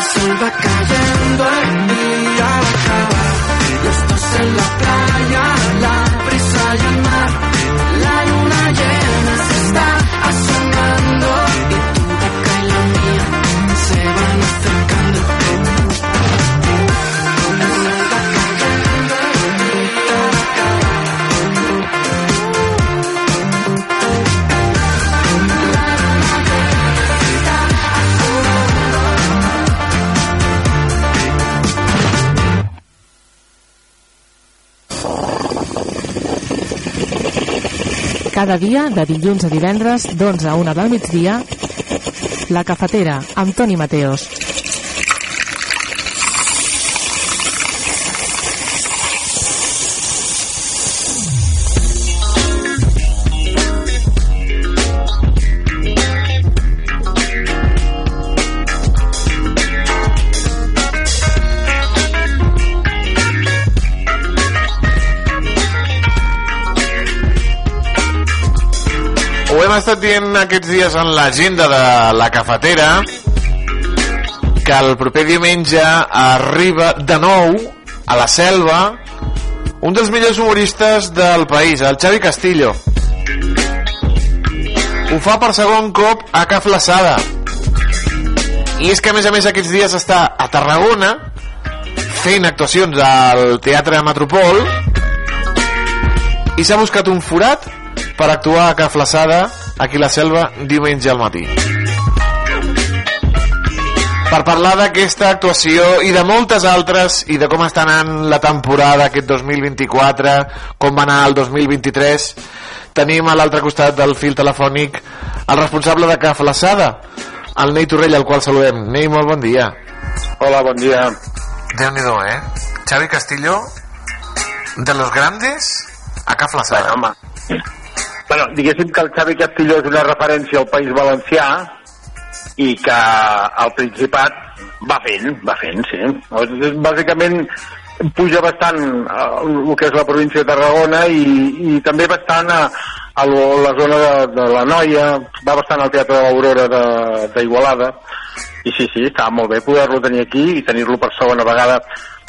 sol va a. Cada dia, de dilluns a divendres, d'11 a 1 del migdia, La Cafetera, amb Toni Mateos. Estat dient aquests dies en l'agenda de la cafetera que el proper diumenge arriba de nou a la selva un dels millors humoristes del país, el Xavi Castillo. Ho fa per segon cop a Ca Flaçada. I és que a més a més aquests dies està a Tarragona fent actuacions al Teatre Metropol i s'ha buscat un forat per actuar a Ca Flaçada aquí a la selva diumenge al matí. Per parlar d'aquesta actuació i de moltes altres i de com està anant la temporada aquest 2024 com va anar el 2023 tenim a l'altre costat del fil telefònic el responsable de Ca Flaçada el Ney Torrell al qual saludem. Ney, molt bon dia. Hola, bon dia. Déu nhi eh? Xavi Castillo de los grandes a Ca Flaçada bueno, home. Bueno, diguéssim que el Xavi Castillo és una referència al País Valencià i que al Principat va fent, va fent, sí. Bàsicament puja bastant el que és la província de Tarragona i, i també bastant a, a la zona de, de la Noia, va bastant al Teatre de l'Aurora d'Igualada i sí, sí, estava molt bé poder-lo tenir aquí i tenir-lo per segona vegada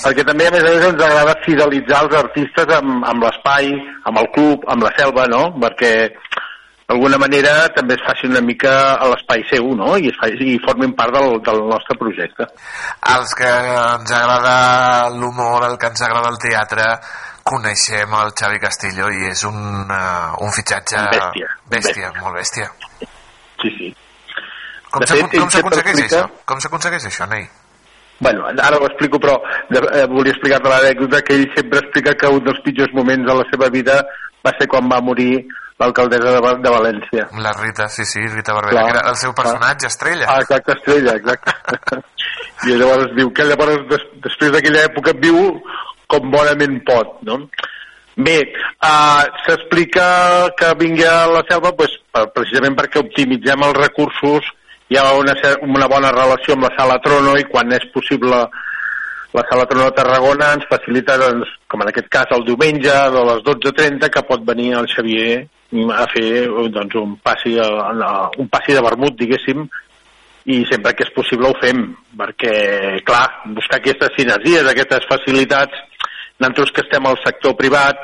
perquè també a més a més ens agrada fidelitzar els artistes amb, amb l'espai, amb el club, amb la selva, no? Perquè d'alguna manera també es faci una mica a l'espai seu, no? I, es faci, i formin part del, del nostre projecte. Els que ens agrada l'humor, el que ens agrada el teatre, coneixem el Xavi Castillo i és un, uh, un fitxatge... Bèstia. Bèstia, molt bèstia. Sí, sí. Com s'aconsegueix això? Com s'aconsegueix això, Ney? Bueno, ara ho explico, però eh, volia explicar-te l'anècdota que ell sempre explica que un dels pitjors moments de la seva vida va ser quan va morir l'alcaldessa de, de València. La Rita, sí, sí, Rita Barberà, que era el seu personatge, clar. estrella. Ah, exacte, estrella, exacte. I llavors diu que llavors des, després d'aquella època viu com bonament pot, no? Bé, uh, s'explica que vingui a la selva pues, precisament perquè optimitzem els recursos hi ha una, una bona relació amb la Sala Trono i quan és possible la Sala Trono de Tarragona ens facilita, doncs, com en aquest cas el diumenge de les 12.30 que pot venir el Xavier a fer doncs, un, passi, un passi de vermut, diguéssim, i sempre que és possible ho fem, perquè, clar, buscar aquestes sinergies, aquestes facilitats, nosaltres que estem al sector privat,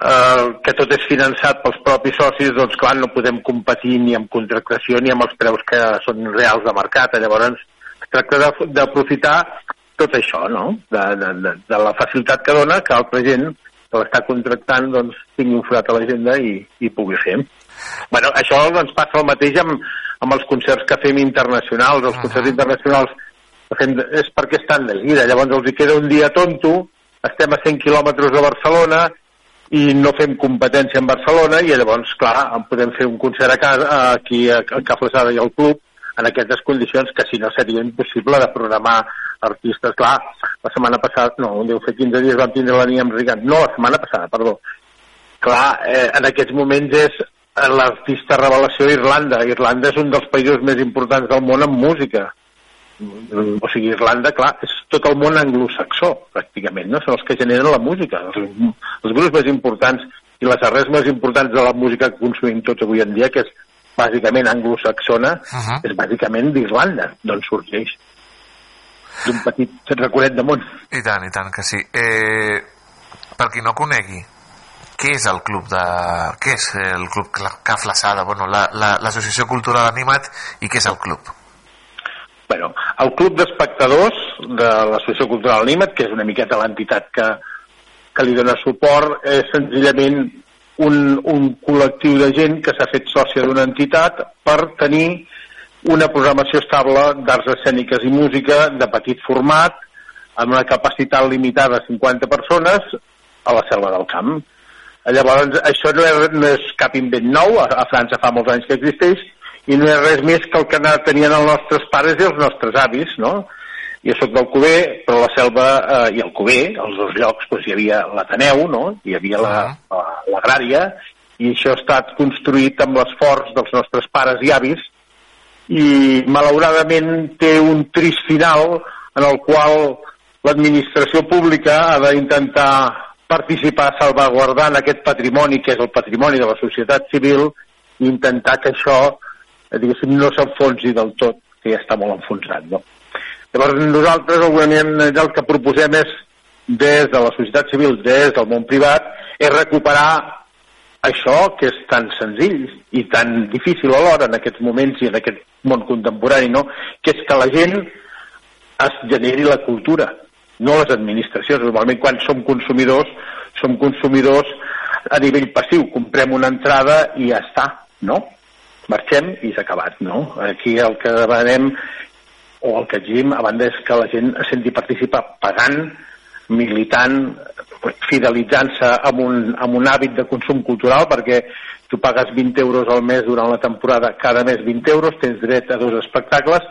eh, que tot és finançat pels propis socis, doncs clar, no podem competir ni amb contractació ni amb els preus que són reals de mercat. Llavors, es tracta d'aprofitar tot això, no? De, de, de, de la facilitat que dona que altra gent que l'està contractant doncs, tingui un forat a l'agenda i, i pugui fer. Bueno, això doncs, passa el mateix amb, amb els concerts que fem internacionals. Els concerts internacionals que fem, és perquè estan de gira. Llavors els hi queda un dia tonto, estem a 100 quilòmetres de Barcelona, i no fem competència en Barcelona i llavors, clar, podem fer un concert a casa, aquí a, a i al club en aquestes condicions que si no seria impossible de programar artistes. Clar, la setmana passada, no, deu fer 15 dies vam tindre la Niam Rigant. No, la setmana passada, perdó. Clar, eh, en aquests moments és l'artista revelació Irlanda. Irlanda és un dels països més importants del món en música o sigui, Irlanda, clar, és tot el món anglosaxó, pràcticament, no? Són els que generen la música, els, els grups més importants i les arrels més importants de la música que consumim tots avui en dia, que és bàsicament anglosaxona, uh -huh. és bàsicament d'Irlanda, d'on sorgeix. D'un petit recorent de món. I tant, i tant que sí. Eh, per qui no conegui, què és el club de... què és el club Caflaçada? Bueno, l'Associació la, la, Cultural Animat i què és el club? Bueno, el Club d'Espectadors de l'Associació Cultural Animat, que és una miqueta l'entitat que, que li dona suport, és senzillament un, un col·lectiu de gent que s'ha fet sòcia d'una entitat per tenir una programació estable d'arts escèniques i música de petit format, amb una capacitat limitada a 50 persones, a la selva del camp. Llavors, això no és, no és cap invent nou, a, a França fa molts anys que existeix, i no és res més que el que tenien els nostres pares i els nostres avis, no? Jo sóc del Cuber, però la selva eh, i el Cuber, els dos llocs, doncs, hi havia l'Ateneu, no? hi havia la- la- l'agrària, i això ha estat construït amb l'esforç dels nostres pares i avis, i malauradament té un trist final en el qual l'administració pública ha d'intentar participar salvaguardant aquest patrimoni que és el patrimoni de la societat civil i intentar que això diguéssim no s'enfonsi del tot que ja està molt enfonsat no? llavors nosaltres segurament el que proposem és des de la societat civil, des del món privat és recuperar això que és tan senzill i tan difícil alhora en aquests moments i en aquest món contemporani, no? que és que la gent es generi la cultura, no les administracions. Normalment quan som consumidors, som consumidors a nivell passiu, comprem una entrada i ja està, no? Marxem i s'ha acabat, no? Aquí el que demanem o el que exigim a banda és que la gent es senti participar pagant, militant, fidelitzant-se amb, un, amb un hàbit de consum cultural perquè tu pagues 20 euros al mes durant la temporada, cada mes 20 euros, tens dret a dos espectacles,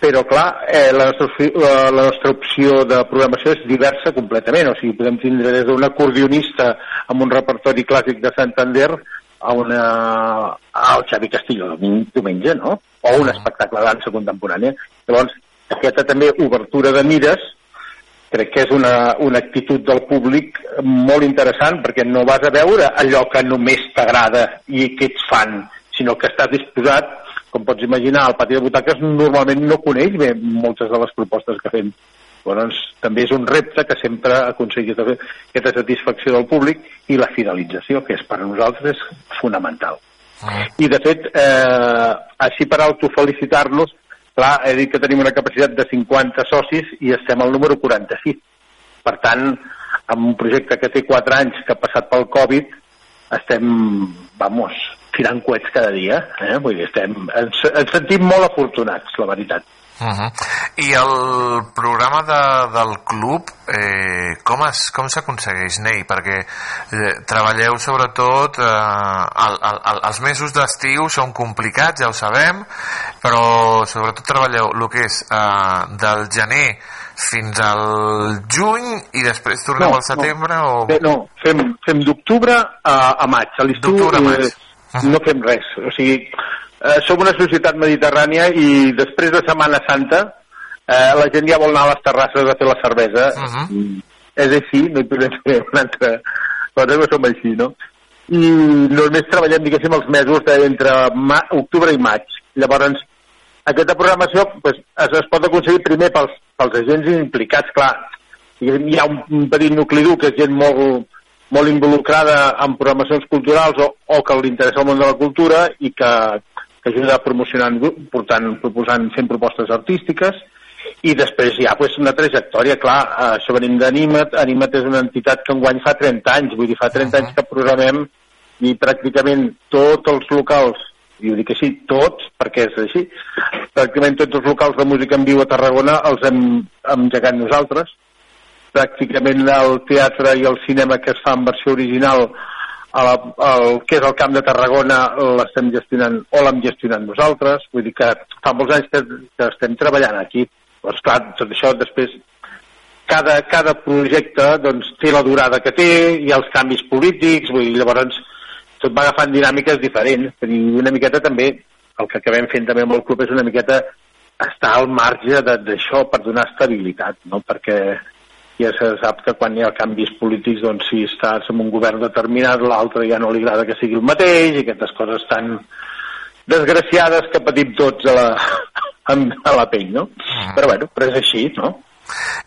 però clar, eh, la, nostra, la, la nostra opció de programació és diversa completament, o sigui, podem tindre des d'un acordionista amb un repertori clàssic de Santander a una, al Xavi Castillo diumenge, no? O un espectacle de dansa contemporània. Llavors, aquesta també obertura de mires crec que és una, una actitud del públic molt interessant perquè no vas a veure allò que només t'agrada i que ets fan, sinó que estàs disposat, com pots imaginar, el pati de butaques normalment no coneix bé moltes de les propostes que fem. Llavors, també és un repte que sempre aconseguir aquesta satisfacció del públic i la fidelització, que és per a nosaltres és fonamental. I, de fet, eh, així per autofelicitar-nos, clar, he dit que tenim una capacitat de 50 socis i estem al número 46. Per tant, amb un projecte que té 4 anys, que ha passat pel Covid, estem, vamos, tirant coets cada dia. Eh? Vull dir, estem, ens, ens sentim molt afortunats, la veritat. Uh -huh. I el programa de, del club, eh, com es- com s'aconsegueix, Ney? Perquè eh, treballeu sobretot, eh, el, el, el, els mesos d'estiu són complicats, ja ho sabem, però sobretot treballeu el que és eh, del gener fins al juny i després torneu al setembre o... Bé, no, fem, fem d'octubre a, a maig. A l'estiu maig. eh, no fem res. O sigui, eh, som una societat mediterrània i després de Setmana Santa eh, la gent ja vol anar a les terrasses a fer la cervesa. Uh -huh. Mm, És així, no hi podem fer una altra cosa, que som així, no? I només treballem, diguéssim, els mesos d'entre ma- octubre i maig. Llavors, aquesta programació pues, es, es pot aconseguir primer pels, pels agents implicats, clar. Hi ha un, un petit nucli dur que és gent molt, molt involucrada en programacions culturals o, o que li interessa el món de la cultura i que, que ajuda promocionant, portant, proposant, fent propostes artístiques i després hi ha pues, una trajectòria, clar, això venim d'Animat, Animat és una entitat que enguany fa 30 anys, vull dir, fa 30 anys que programem i pràcticament tots els locals, i ho dic així, tots, perquè és així, pràcticament tots els locals de música en viu a Tarragona els hem engegat nosaltres, pràcticament el teatre i el cinema que es fa en versió original a la, el que és el Camp de Tarragona l'estem gestionant o l'hem gestionat nosaltres, vull dir que fa molts anys que, que estem treballant aquí. Doncs clar, tot això després cada, cada projecte doncs, té la durada que té, ha els canvis polítics, vull dir, llavors tot va agafant dinàmiques diferents, i una miqueta també, el que acabem fent també amb el club és una miqueta estar al marge d'això per donar estabilitat, no? perquè ja se sap que quan hi ha canvis polítics, doncs si estàs en un govern determinat, l'altre ja no li agrada que sigui el mateix, i aquestes coses tan desgraciades que patim tots a la, a la pell, no? Però bueno, però és així, no?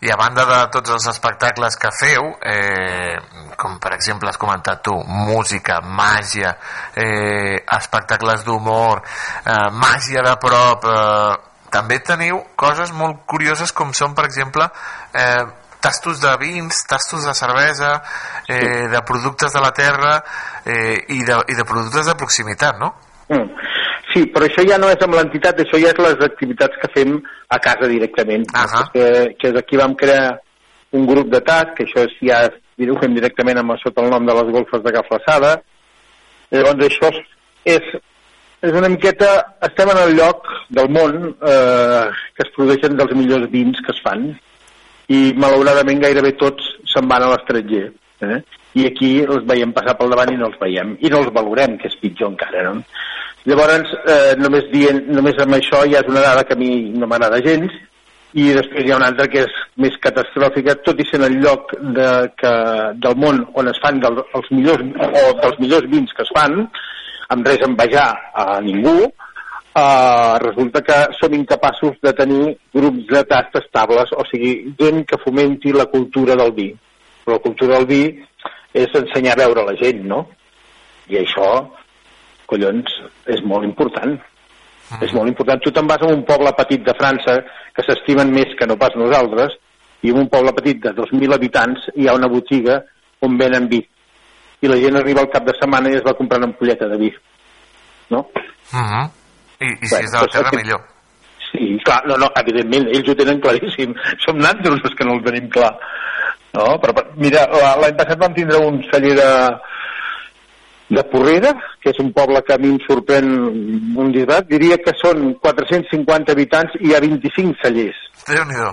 I a banda de tots els espectacles que feu, eh, com per exemple has comentat tu, música, màgia, eh, espectacles d'humor, eh, màgia de prop, eh, també teniu coses molt curioses com són, per exemple, eh, tastos de vins, tastos de cervesa, eh, de productes de la terra eh, i, de, i de productes de proximitat, no? Mm. Sí, però això ja no és amb l'entitat, això ja és les activitats que fem a casa directament. Uh -huh. que, que aquí vam crear un grup de TAC, que això és, ja ho fem directament amb sota el nom de les golfes de Caflaçada. Llavors això és, és, és una miqueta... Estem en el lloc del món eh, que es produeixen dels millors vins que es fan i malauradament gairebé tots se'n van a l'estranger. Eh? I aquí els veiem passar pel davant i no els veiem. I no els valorem, que és pitjor encara, no? Llavors, eh, només, dient, només amb això ja és una dada que a mi no m'agrada gens, i després hi ha una altra que és més catastròfica, tot i en el lloc de, que, del món on es fan del, els millors, o dels millors vins que es fan, amb res envejar a ningú, eh, resulta que som incapaços de tenir grups de tast estables, o sigui, gent que fomenti la cultura del vi. Però la cultura del vi és ensenyar a veure la gent, no? I això, collons, és molt important. Mm. És molt important. Tu te'n vas a un poble petit de França que s'estimen més que no pas nosaltres i en un poble petit de 2.000 habitants hi ha una botiga on venen vi. I la gent arriba al cap de setmana i es va comprar una ampolleta de vi. No? Uh -huh. I, i si és de la terra, que... millor. Sí, clar, no, no, evidentment, ells ho tenen claríssim. Som nosaltres els que no el tenim clar. No? Però, mira, l'any passat vam tindre un celler de, de Porrera, que és un poble que a mi em sorprèn un disbat, diria que són 450 habitants i hi ha 25 cellers. déu nhi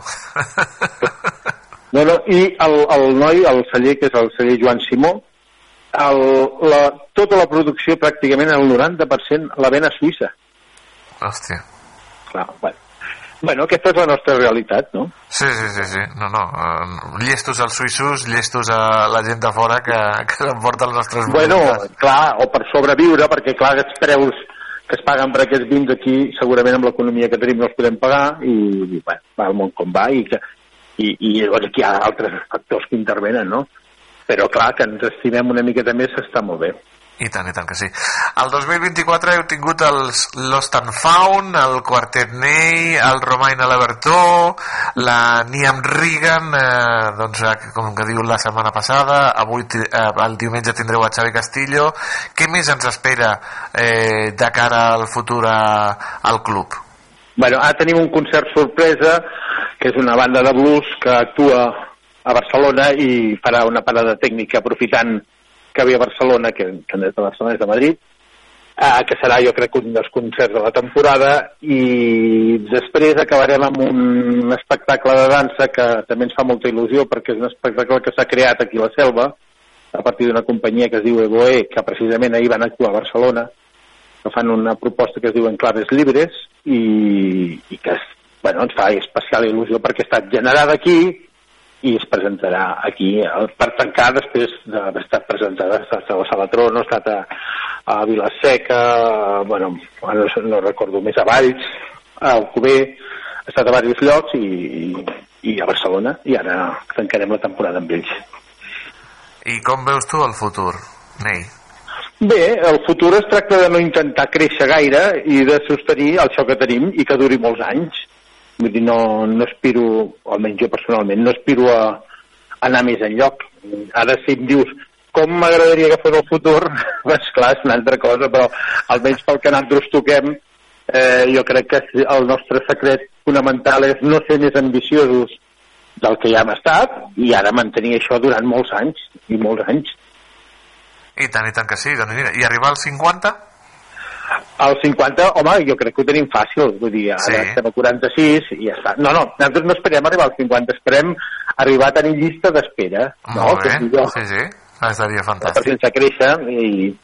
No, no, i el, el noi, el celler, que és el celler Joan Simó, el, la, tota la producció, pràcticament el 90%, la ven a Suïssa. Hòstia. Clar, bueno. Bueno, aquesta és la nostra realitat, no? Sí, sí, sí, sí. No, no. Uh, llestos als suïssos, llestos a la gent de fora que, que s'emporta els nostres Bueno, productes. clar, o per sobreviure, perquè clar, aquests preus que es paguen per aquests vins aquí, segurament amb l'economia que tenim no els podem pagar i, i bueno, va el món com va i, que, i, i llavors aquí hi ha altres factors que intervenen, no? Però clar, que ens estimem una miqueta més està molt bé. I tant, i tant que sí. El 2024 heu tingut els Lost and Found, el Quartet Ney, el Romain Lebertó, la Niam Regan, eh, doncs, eh, com que diu la setmana passada, avui eh, el diumenge tindreu a Xavi Castillo. Què més ens espera eh, de cara al futur a, al club? Bueno, ara tenim un concert sorpresa, que és una banda de blues que actua a Barcelona i farà una parada tècnica aprofitant que ve a Barcelona, que, no és de Barcelona, és de Madrid, eh, que serà jo crec un dels concerts de la temporada i després acabarem amb un espectacle de dansa que també ens fa molta il·lusió perquè és un espectacle que s'ha creat aquí a la Selva a partir d'una companyia que es diu Evoe que precisament ahir van actuar a Barcelona que fan una proposta que es diu Enclaves Libres i, i que es, bueno, ens fa especial il·lusió perquè estat generada aquí i es presentarà aquí eh, per tancar després d'haver estat presentada ha estat a la Sala Tron, ha estat a, a Vilaseca, a, bueno, no, no recordo més, a Valls, a Alcover, ha estat a diversos llocs i, i, i a Barcelona i ara tancarem la temporada amb ells. I com veus tu el futur, Ney? Bé, el futur es tracta de no intentar créixer gaire i de sostenir això que tenim i que duri molts anys. Vull dir, no, no aspiro, almenys jo personalment, no aspiro a anar més enlloc. Ara si em dius com m'agradaria que fos el futur, doncs clar, és una altra cosa, però almenys pel que nosaltres toquem, eh, jo crec que el nostre secret fonamental és no ser més ambiciosos del que ja hem estat i ara mantenir això durant molts anys, i molts anys. I tant, i tant que sí. Doncs mira, I arribar als 50? Al 50, home, jo crec que ho tenim fàcil, vull dir, ara Sí. estem a 46 i ja està. No, no, nosaltres no esperem arribar als 50, esperem arribar a tenir llista d'espera, no? Molt Que bé, millor, sí, sí. Estaria per fantàstic. sense créixer i...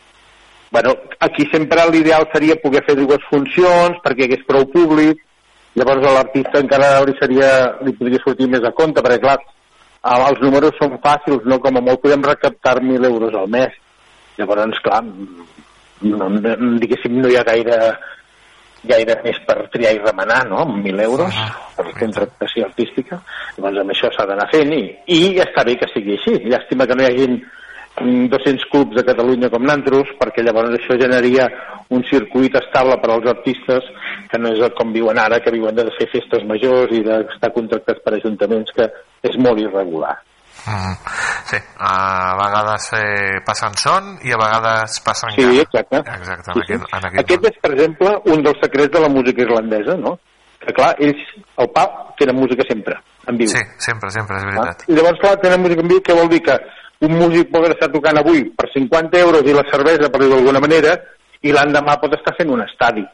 Bueno, aquí sempre l'ideal seria poder fer dues funcions perquè hi hagués prou públic, llavors a l'artista encara li, seria, li podria sortir més a compte, perquè clar, els números són fàcils, no? Com a molt podem recaptar 1.000 euros al mes. Llavors, clar, no, no, diguéssim, no hi ha gaire gaire més per triar i remenar, no?, amb 1.000 euros per contractació artística. Llavors amb això s'ha d'anar fent i, i està bé que sigui així. Llàstima que no hi hagin mm, 200 clubs de Catalunya com nantros, perquè llavors això generaria un circuit estable per als artistes que no és com viuen ara, que viuen de fer festes majors i d'estar contractats per ajuntaments, que és molt irregular. Mm. Sí, a vegades eh, passen son i a vegades passen Sí, gana. exacte. Exacte, Sí, en aquest, en aquest Aquest és, per exemple, un dels secrets de la música irlandesa, no? Que clar, ells, el pub, tenen música sempre, en viu. Sí, sempre, sempre, és veritat. I llavors, clar, tenen música en viu, què vol dir? Que un músic pot estar tocant avui per 50 euros i la cervesa, per dir-ho d'alguna manera, i l'endemà pot estar fent un estadi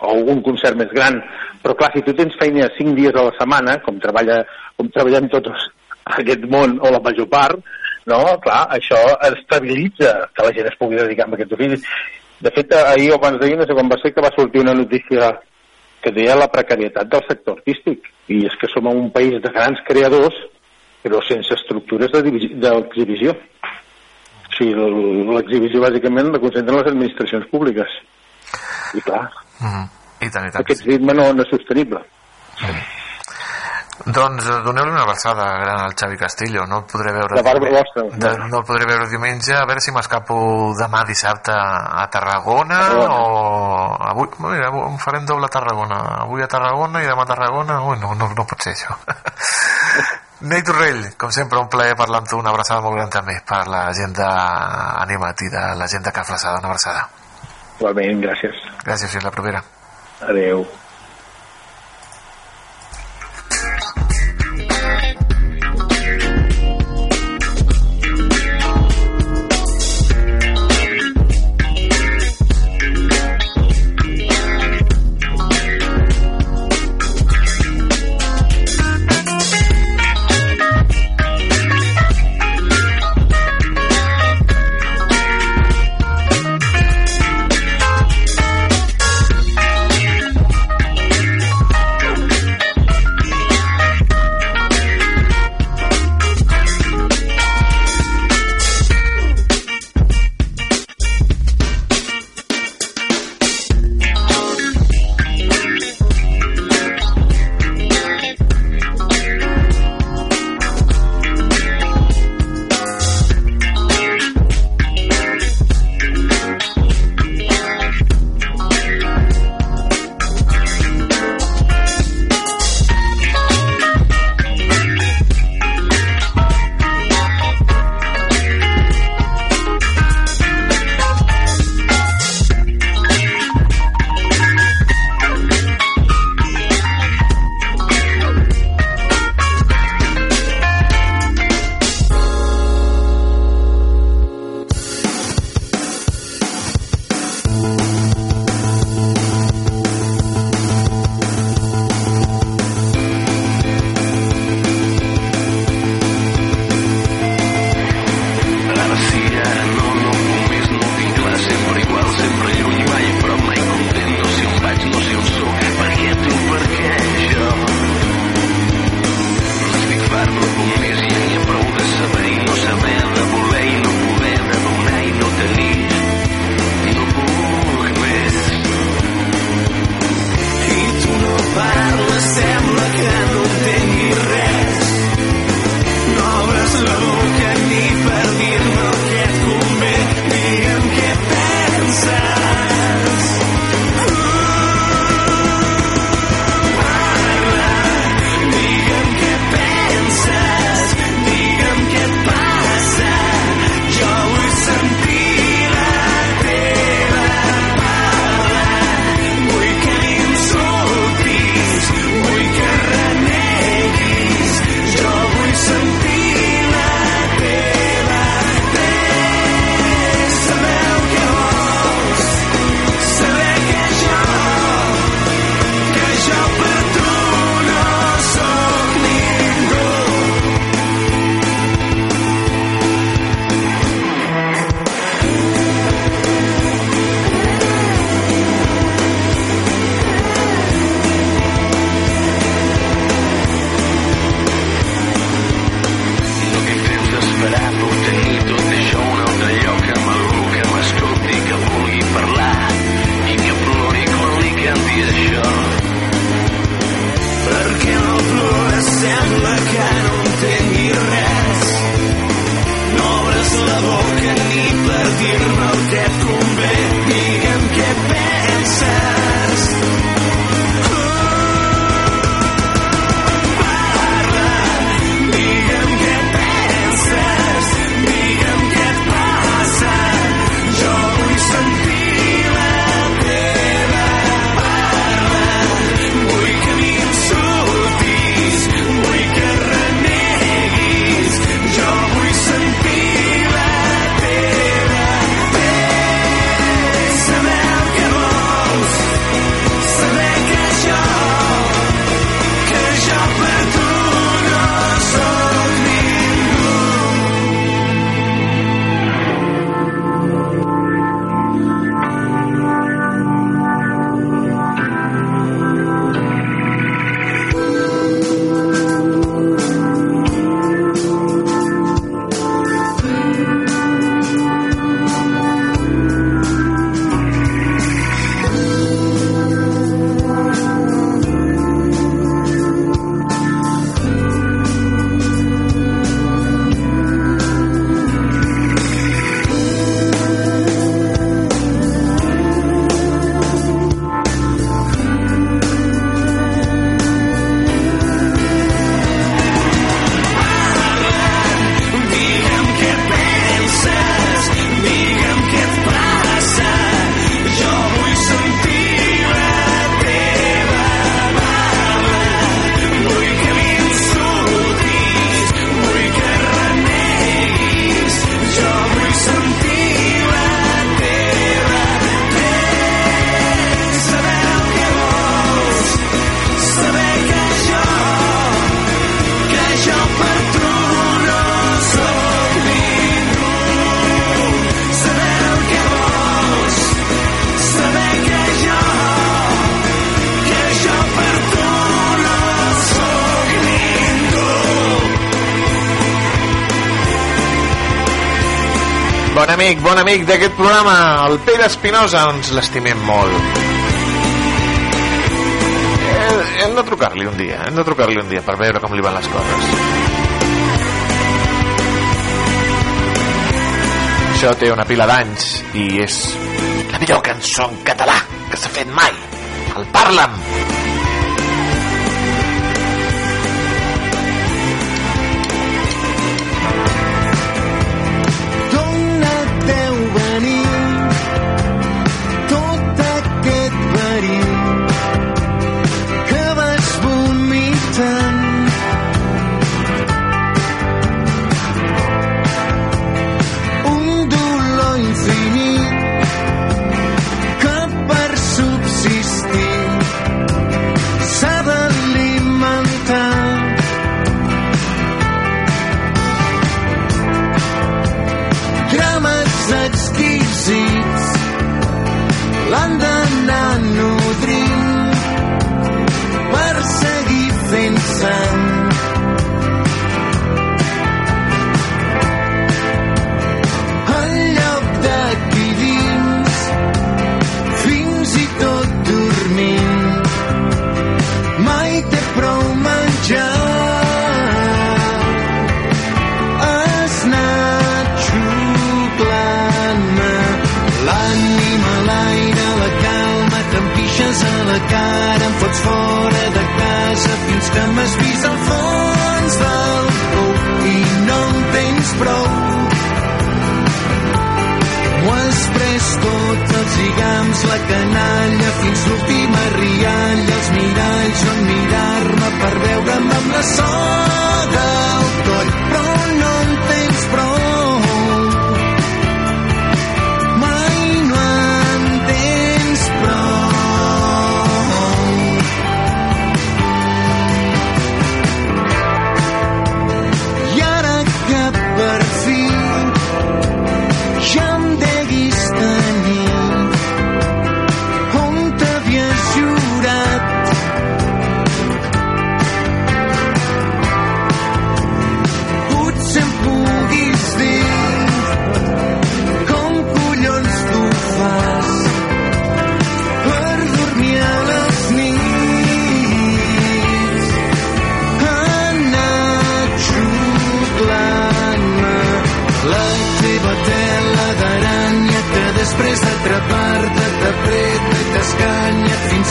o un concert més gran. Però clar, si tu tens feina 5 dies a la setmana, com, treballa, com treballem tots aquest món, o la major part, no? clar, això estabilitza que la gent es pugui dedicar a aquests oficis. De fet, ahir o abans d'ahir, no sé quan va ser, que va sortir una notícia que deia la precarietat del sector artístic. I és que som un país de grans creadors, però sense estructures de- d'exhibició. O sigui, l'exhibició bàsicament la concentren les administracions públiques. I clar, Mm. I tant, i tant. aquest ritme no, no és sostenible. Doncs eh, doneu-li una abraçada gran al Xavi Castillo. No el podré veure... De part vostra. De, no el podré veure diumenge. A veure si m'escapo demà dissabte a Tarragona Tarragona. o... Avui, mira, avui farem doble a Tarragona. Avui a Tarragona i demà a Tarragona. Ui, no, no, no pot ser això. Ney Torrell, com sempre, un plaer parlar amb tu. Una abraçada molt gran també per la gent d'Animat i de la gent de Caflaçada. Una abraçada. Igualment, gràcies. Gràcies, fins la propera. Adeu. Amic, bon amic d'aquest programa, el Pere Espinosa, ens l'estimem molt. Eh, hem de trucar-li un dia, hem de trucar-li un dia per veure com li van les coses. Això té una pila d'anys i és la millor cançó en català que s'ha fet mai. El Parla'm. Canalla, fins l'última rialla, els miralls on mirar-me per veure'm amb la soga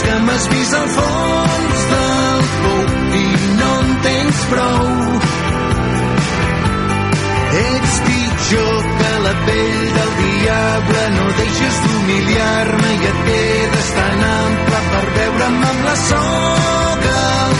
fins que m'has vist al fons del pou i no en tens prou. Ets pitjor que la pell del diable, no deixes d'humiliar-me i et quedes tan ample per veure'm amb la soga. al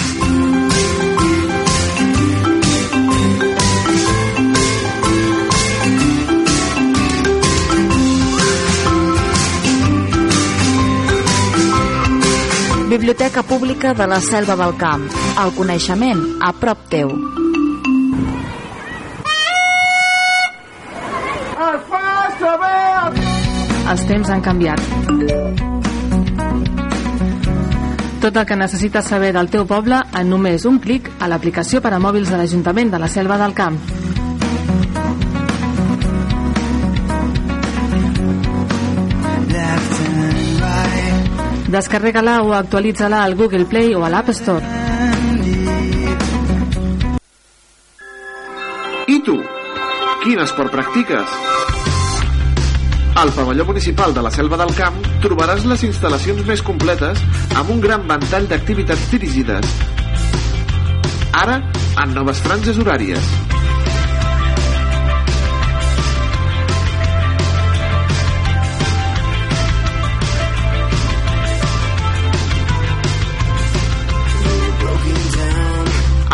Biblioteca Pública de la Selva del Camp. El coneixement a prop teu. Els temps han canviat. Tot el que necessites saber del teu poble en només un clic a l'aplicació per a mòbils de l'Ajuntament de la Selva del Camp. Descarrega-la o actualitza-la al Google Play o a l'App Store. I tu? Quin esport practiques? Al pavelló municipal de la Selva del Camp trobaràs les instal·lacions més completes amb un gran ventall d'activitats dirigides. Ara, en noves franges horàries.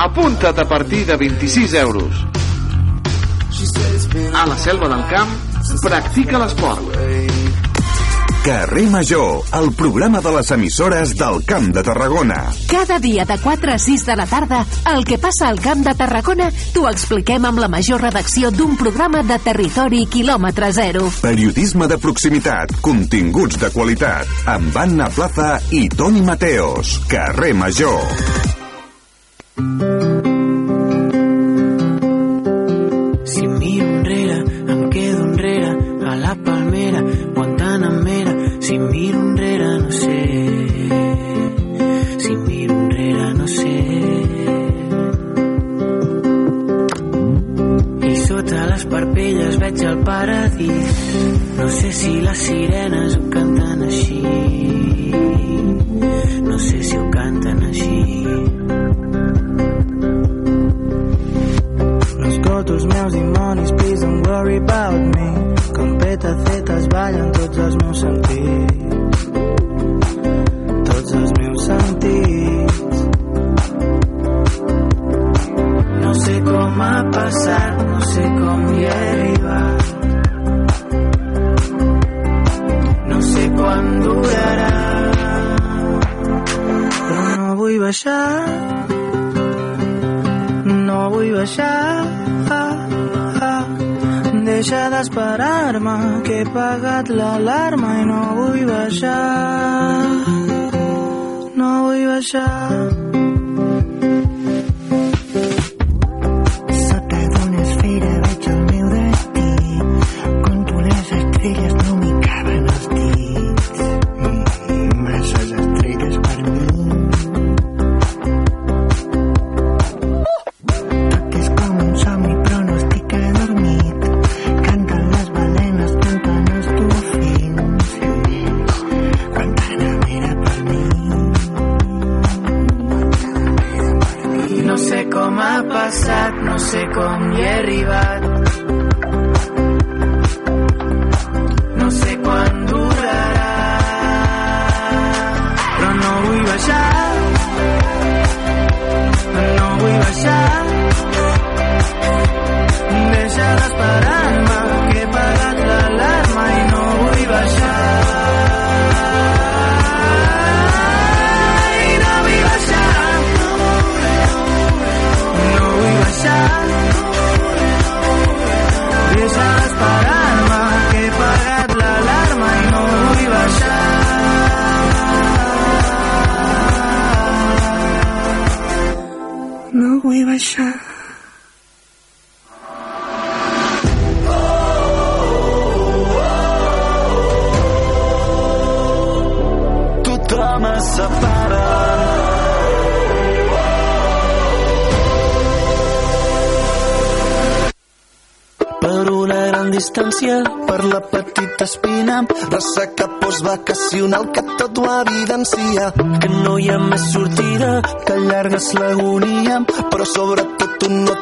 Apunta't a partir de 26 euros. A la Selva del Camp, practica l'esport. Carrer Major, el programa de les emissores del Camp de Tarragona. Cada dia de 4 a 6 de la tarda, el que passa al Camp de Tarragona t'ho expliquem amb la major redacció d'un programa de territori quilòmetre zero. Periodisme de proximitat, continguts de qualitat, amb Anna Plaza i Toni Mateos. Carrer Major. Si veig el paradís. No sé si les sirenes ho canten així. No sé si ho canten així. Los gotos meus dimonis, please don't worry about me. Com petacetes ballen tots els meus sentits. Tots els meus sentits. No sé com ha passat, no sé com hi he baixar no vull baixar. Ah, ah. Deixa d'esperar-me, que he pagat l'alarma i no vull baixar. No vull baixar. Postvacacional que tot ho evidencia. Que no hi ha més sortida, que allargues l'agonia, però sobretot tu no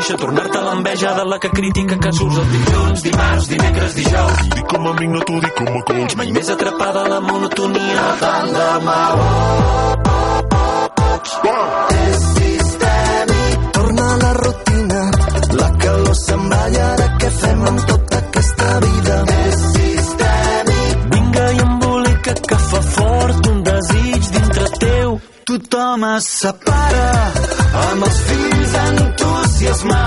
créixer, tornar-te l'enveja de la que critica que surts els dilluns, dimarts, dimecres, dijous. Dic com a amic, no t'ho dic com a coach. Mai més atrapada a la monotonia tant de mal. És sistèmic. Torna a la rutina, la calor se'n va i ara què fem amb tota aquesta vida? És sistèmic. Vinga i embolica que fa fort un desig dintre teu. Tothom es separa noticias más.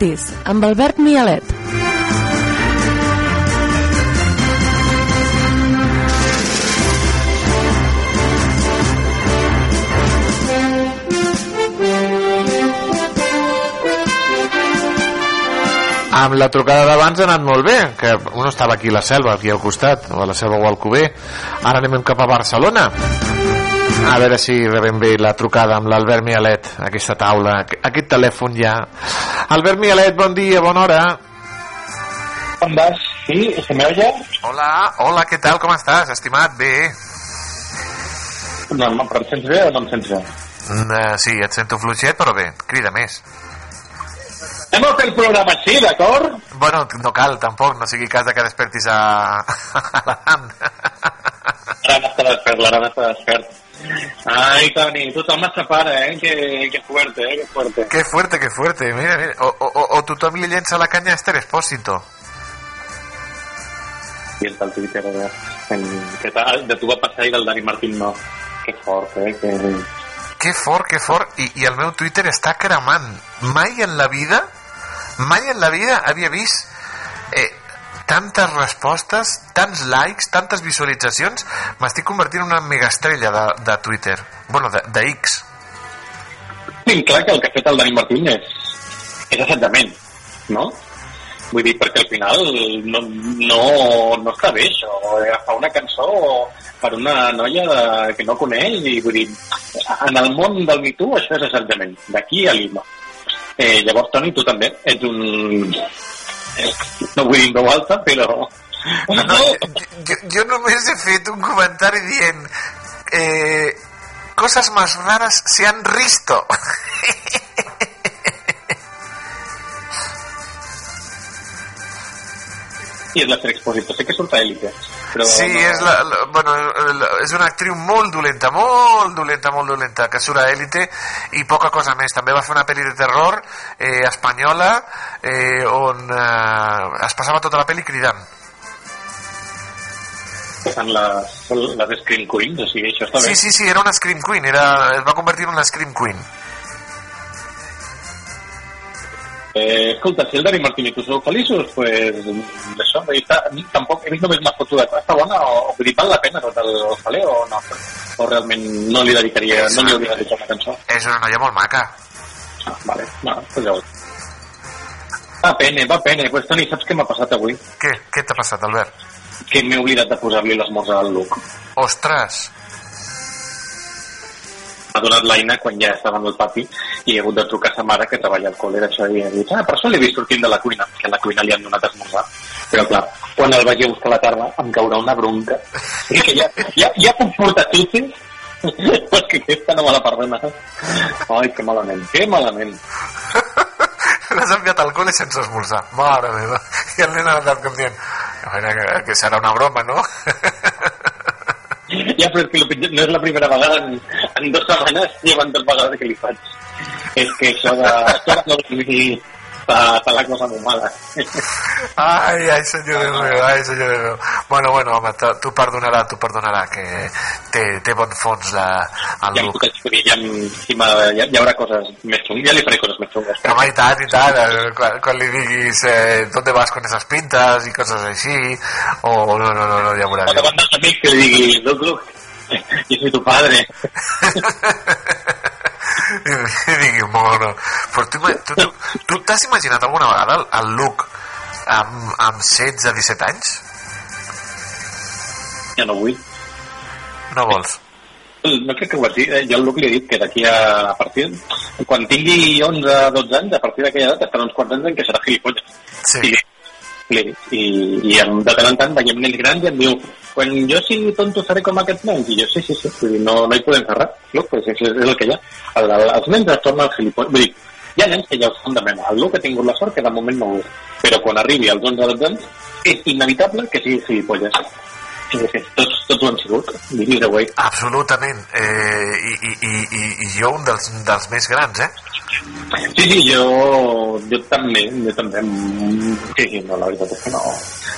Cinetis, amb Albert Mialet. Amb la trucada d'abans ha anat molt bé, que un estava aquí a la selva, aquí al costat, o a la selva o al Cuber. Ara anem cap a Barcelona. A veure si rebem bé la trucada amb l'Albert Mialet, aquesta taula, aqu- aquest telèfon ja. Albert Mialet, bon dia, bona hora. ¿Cómo vas? ¿Sí? ¿Se me oye? Hola, hola, què tal, com estàs, estimat? Bé. No, no, però em sents bé o no em sents bé? Mm, eh, sí, et sento fluixet, però bé, crida més. Hem de fer el programa així, d'acord? Bueno, no cal, tampoc, no sigui cas de que despertis a, a l'Adam. L'Aran està despert, l'Aran està despert. Ai, Toni, tothom es separa, eh? Que, que fuerte, eh? Que fuerte. Qué fuerte, qué fuerte. Mira, mira. O, o, o- o tothom li llença la canya a Esther Espósito. I el eh? En, que tal, de tu va passar i del Dani Martín no. Que fort, eh? Que... Que fort, que fort. I, I el meu Twitter està cremant. Mai en la vida, mai en la vida havia vist eh, tantes respostes, tants likes, tantes visualitzacions. M'estic convertint en una megaestrella de, de Twitter. Bueno, de, de X. Tinc clar que el que ha fet el Dani Martín és, és assetjament, no? Vull dir, perquè al final no, no, no està bé això, agafar una cançó per una noia de, que no coneix i vull dir, en el món del Me Too això és assetjament, d'aquí a Lima. Eh, llavors, Toni, tu també ets un... No vull dir en veu alta, però... No, no, jo, jo només he fet un comentari dient eh, cosas más raras se han visto. I és la Fer Expositor, sé que surt a Élite, però... Sí, no, és, la, la, bueno, la, és una actriu molt dolenta, molt dolenta, molt dolenta, que surt a Élite i poca cosa més. També va fer una pel·li de terror eh, espanyola eh, on eh, es passava tota la pel·li cridant. Fan les, les Scream Queens, o sigui, això està Sí, bé. sí, sí, era una Scream Queen, era, es va convertir en una Scream Queen. Eh, escolta, si el Dani Martín i tu sou feliços, pues, això, dir, està, tampoc he vist només una foto de està bona, o, o dir, val la pena tot el, faler, o no? O realment no li dedicaria, no li hauria dedicat una cançó? És una noia molt maca. Ah, vale, no, pues ja ho Va pene, va pene. Pues, Toni, saps què m'ha passat avui? Què? Què t'ha passat, Albert? Que m'he oblidat de posar-li l'esmorzar al Luc. Ostres! Ha donat l'eina quan ja estava en el pati i he hagut de trucar a sa mare que treballa al col·le d'això i he dit, ah, per això l'he vist sortint de la cuina que a la cuina li han donat esmorzar Però clar, quan el vagi a buscar a la tarda em caurà una bronca. Que ja, ja, ja puc portar és que aquesta no me la perdona. Ai, que malament, que malament. L'has enviat al col·le sense esmorzar. Mare meva. I el nen ha anat com dient, a veure, que serà una broma, no? Ja, però és que pitjor- no és la primera vegada en, en dues setmanes llevan dos vegades que li faig. És que això de... Està, està la cosa molt mala. Ai, ai, senyor Déu meu, ai, senyor Déu meu. Bueno, bueno, home, t- tu perdonarà, tu perdonarà, que té, té bon fons la, el Ja, look. ja, m'ha- ja, hi haurà coses més xungues, ja li faré coses més xungues. Home, i tant, i tant, eh, quan, quan li diguis eh, ¿dónde vas con esas pintas i coses així, o no, no, no, no, ja veuràs. O davant dels amics que li digui, Luc, Luc, yo soy tu padre. I, digui, mono, però tu tu- tu tu t'has imaginat alguna vegada el, el look amb, amb 16-17 anys? Ja no vull. No vols? No crec que ho vaig dir, eh, jo al Luc li he dit que d'aquí a, a partir... Quan tingui 11-12 anys, a partir d'aquella edat estarà uns quants anys en què serà gilipolles. Sí. I, i, i em- de tant en tant veiem nens grans i em diu quan jo sigui tonto seré com aquests nens i jo sí, sí, sí, no, no hi podem fer res no? pues és, és el que hi ha el, el, els nens es tornen gilipolles vull dir, hi ha nens que ja ho fan de mena el Luc ha tingut la sort que de moment no ho però quan arribi als 11-12 anys és inevitable que sigui gilipolles tots, tots ho han sigut. Absolutament. Eh, i, i, i, I jo un dels, dels més grans, eh? Sí, sí, jo, jo també, jo també. Sí, sí, no, la veritat és que no,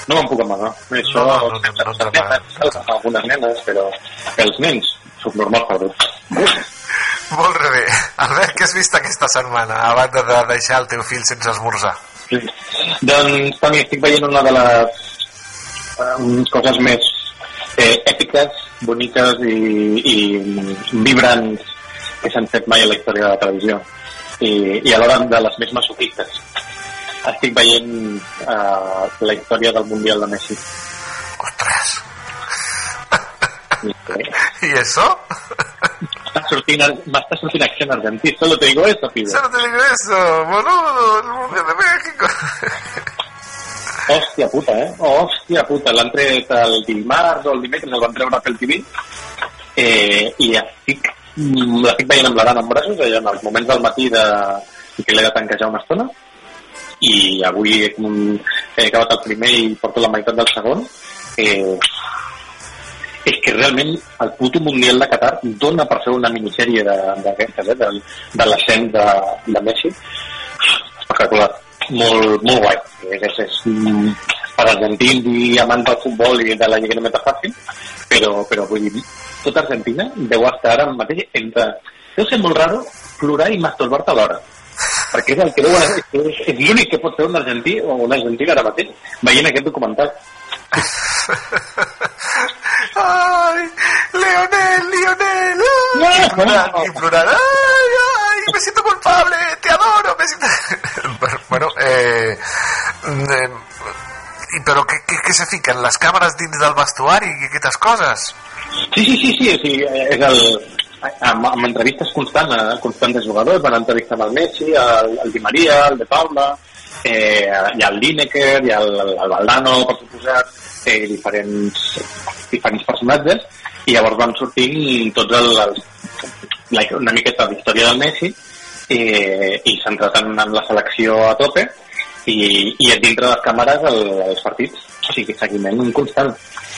no me'n puc amagar. Això, No, no, no, no, no, nenes, algunes nenes, però els nens, subnormals per tots. Molt bé. Albert, què has vist aquesta setmana, a banda de deixar el teu fill sense esmorzar? Doncs, Toni, estic veient una de les um, coses més eh, èpiques, boniques i, i vibrants que s'han fet mai a la història de la televisió i, i alhora de les més masoquistes. Estic veient uh, la història del Mundial de Messi. Ostres! ¿Y eso? M'està sortint, m'està sortint acció en argentí, solo te digo eso, pibe. Solo te digo eso, boludo, el Mundial de México. Hòstia puta, eh? Hòstia puta, l'han tret el dimarts o el dimecres, el van treure pel TV eh, i estic, l'estic veient amb l'Aran en braços, allà en els moments del matí de, que l'he de tanquejar una estona i avui he, he acabat el primer i porto la meitat del segon. Eh, és que realment el puto Mundial de Qatar dona per fer una minissèrie d'aquestes, eh, de, de l'ascens de, de Messi. Espectacular, molt, molt guai. És, és, és mm, per argentins i amants del futbol i de la lliga no fàcil però, però vull dir tota Argentina deu estar ara mateix entre deu ser molt raro plorar i masturbar-te alhora perquè és el que deu, és, és l'únic que pot fer un argentí o una argentina ara mateix veient aquest documental ¡Ay! ¡Leonel, Lionel! ¡Ay! Y plorar, y plorar. ¡Ay, ay! Me siento culpable, te adoro, me siento... bueno, eh, eh, i però què, què, què se fiquen? Les càmeres dins del vestuari i aquestes coses? Sí, sí, sí, sí, o sigui, és el, amb, amb entrevistes constants, eh, constants de jugadors, van entrevistar amb el Messi, el, el Di Maria, el de Paula, eh, ha el Lineker, hi ha el, el Valdano, per suposat, eh, diferents, diferents personatges, i llavors van sortint tots el, els, la, una miqueta de història del Messi, eh, i centrat en, en la selecció a tope, i, i dintre les càmeres el, els partits, o sigui, seguiment constant.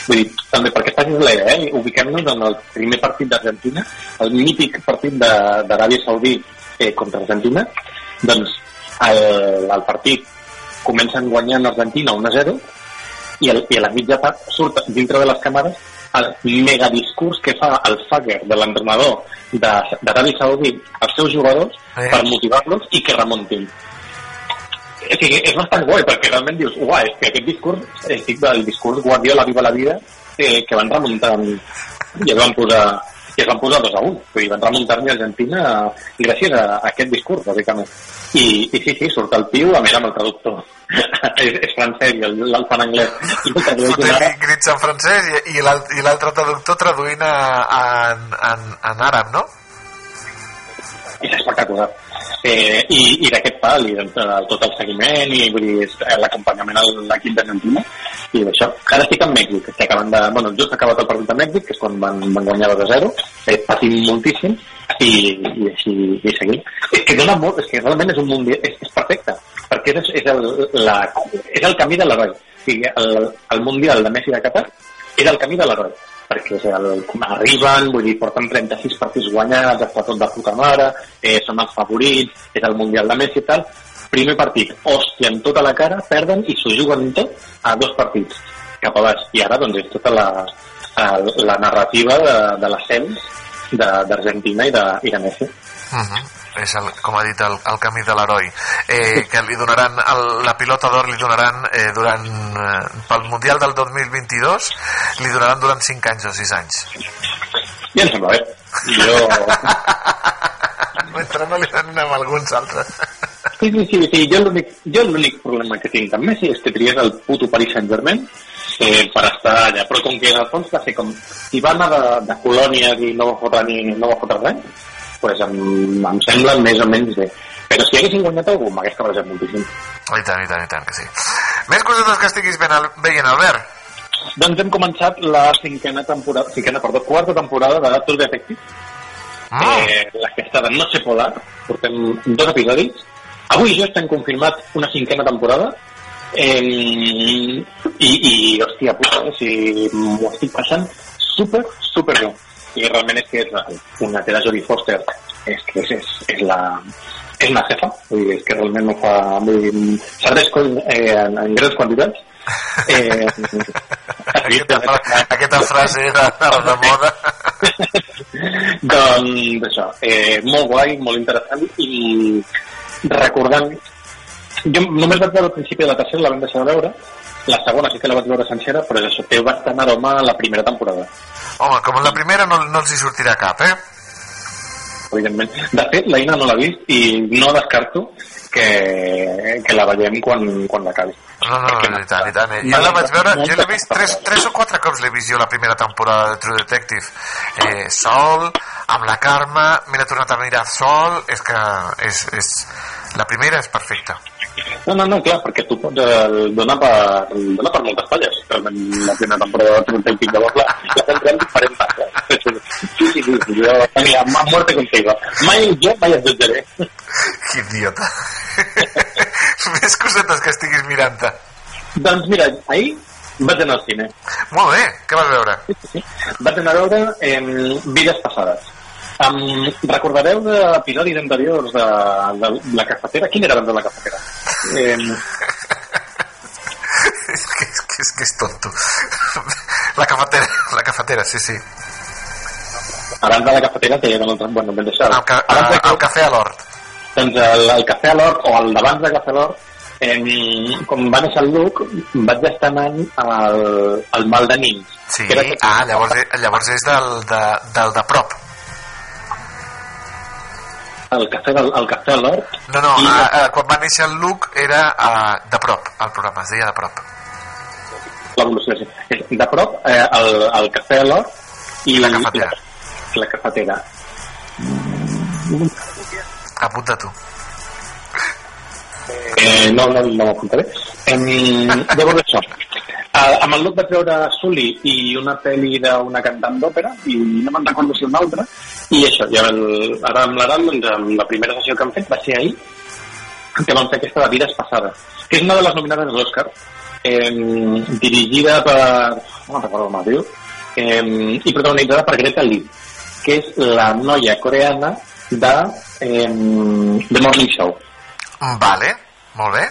Vull dir, també perquè facis la idea, eh? ubiquem-nos en el primer partit d'Argentina, el mític partit de- d'Aràbia Saudí eh, contra Argentina, doncs el, el partit comencen guanyant Argentina 1-0 i, el, i a la mitja part surt dintre de les càmeres el megadiscurs que fa el Fager de l'entrenador de- d'Aràbia Saudí als seus jugadors Eh. per motivar-los i que remuntin. O sigui, és bastant guai, perquè realment dius, uai, és que aquest discurs, el discurs Guardiola Viva la Vida, eh, que van remuntar i es van posar i es van posar dos a un, vull dir, van remuntar-ne a Argentina gràcies a, a aquest discurs, bàsicament. I, I sí, sí, surt el tio, a més amb el traductor. és, és francès i el, el fa en anglès. I Fotent crits en francès i, i i l'altre traductor traduint a, a, en, en, en àrab, no? és espectacular. Eh, I i d'aquest pal, i doncs, tot el seguiment, i vull dir, és, eh, l'acompanyament a l'equip d'Argentina, i d'això. Ara estic en Mèxic, que acaben de... Bueno, just ha acabat el partit de Mèxic, que és quan van, van guanyar 2 a 0, eh, patim moltíssim, i, i així i seguim. És que dona molt, és que realment és un mundial, és, és perfecte, perquè és, és, el, la, és el camí de l'heroi. O sigui, el, el mundial de Messi de Qatar era el camí de l'heroi perquè el, arriben, vull dir, porten 36 partits guanyats, està tot de puta mare, eh, són els favorits, és el Mundial de Messi i tal. Primer partit, hòstia, en tota la cara, perden i s'ho juguen tot a dos partits cap a baix. I ara, doncs, és tota la, la, la narrativa de, de l'ascens d'Argentina i, de, i de Messi. Uh -huh. És, el, com ha dit, el, el camí de l'heroi. Eh, que li donaran, el, la pilota d'or li donaran eh, durant, eh, pel Mundial del 2022, li donaran durant 5 anys o 6 anys. Ja em sembla bé. Jo... Mentre no li donen a alguns altres. Sí, sí, sí, sí. Jo l'únic jo l'únic problema que tinc amb Messi és que triés el puto Paris Saint-Germain eh, per estar allà. Però com que en el fons va ser com... Si va anar de, de colònies i no va fotre, ni, no va fotre res, pues em, em sembla més o menys bé. Però si haguessin guanyat algú, m'hagués cabrejat moltíssim. I tant, i tant, i tant, que sí. Més cosetes que estiguis ben, al- veient, Albert? Doncs hem començat la cinquena temporada, cinquena, perdó, quarta temporada de True Detective. Ah. Eh, la que està de Noche Polar. Portem dos episodis. Avui jo estem confirmat una cinquena temporada. Eh, i, i, hòstia puta, eh, si m'ho estic passant super, super bé. I realment és que és la- una la Jodie Foster és que és, és, és la és una jefa, vull dir, és que realment no fa... Vull dir, serveix con, eh, en, en grans quantitats. Eh, aquesta, aquesta frase de, de moda. doncs això, eh, molt guai, molt interessant i recordant jo només vaig veure al principi de la tercera, la vam deixar de veure la segona sí que la vaig veure sencera però és això, té bastant aroma a la primera temporada Home, com en la primera no, no els hi sortirà cap, eh? evidentment. De fet, la Ina no l'ha vist i no descarto que, que la veiem quan, quan l'acabi. No, no, no, i tant, i tant. Jo la vaig veure, jo l'he vist tres, tres o quatre cops l'he vist jo la primera temporada de True Detective. Eh, sol, amb la Carme, me l'he tornat a mirar sol, és que és, és, la primera és perfecta. No, no, no, clar, perquè tu pots eh, donar per, donar per moltes falles. La primera temporada de True Detective, llavors la, la centrem diferents falles. Sí, sí, sí, sí, jo, mira, a muerte contigo. Mai jo mai et jutjaré. Que idiota. Més cosetes que estiguis mirant-te. Doncs mira, ahir vaig anar al cine. Molt bé, què vas veure? Vaig anar a veure eh, Vides Passades. Um, recordareu d'episodis anteriors de, de, la cafetera? Quin era abans de la cafetera? Eh, és, que, és, que, és que és tonto. La cafetera, la cafetera, sí, sí. abans de la cafetera que ja no l'altre... Bueno, ben deixat. El, ca, el, el cafè a l'hort. Doncs el, el cafè a l'hort, o el d'abans de cafè a l'hort, eh, com va néixer el Luc, vaig estar anant al, al mal de nins. Sí, que era ah, llavors, llavors és del de, del de prop. El cafè, del, el cafè a l'hort. No, no, I- a, a, quan va néixer el Luc era a, de prop, el programa es deia de prop. l'evolució sí. És de prop eh, el, el cafè a l'hort i la cafetera. La, la cafetera. Apunta tu. Eh, no, no, no m'apuntaré. Em, llavors això. Eh, amb el Luc vaig veure Sully i una pel·li d'una cantant d'òpera i no me'n recordo si una altra i això, i el, ara amb l'Aran doncs, amb la primera sessió que han fet va ser ahir que van fer aquesta de Vides Passades que és una de les nominades a l'Oscar eh, dirigida per no me'n recordo com es diu eh, i protagonitzada per Greta Lee que és la noia coreana de eh, The Morning Show Vale, molt bé.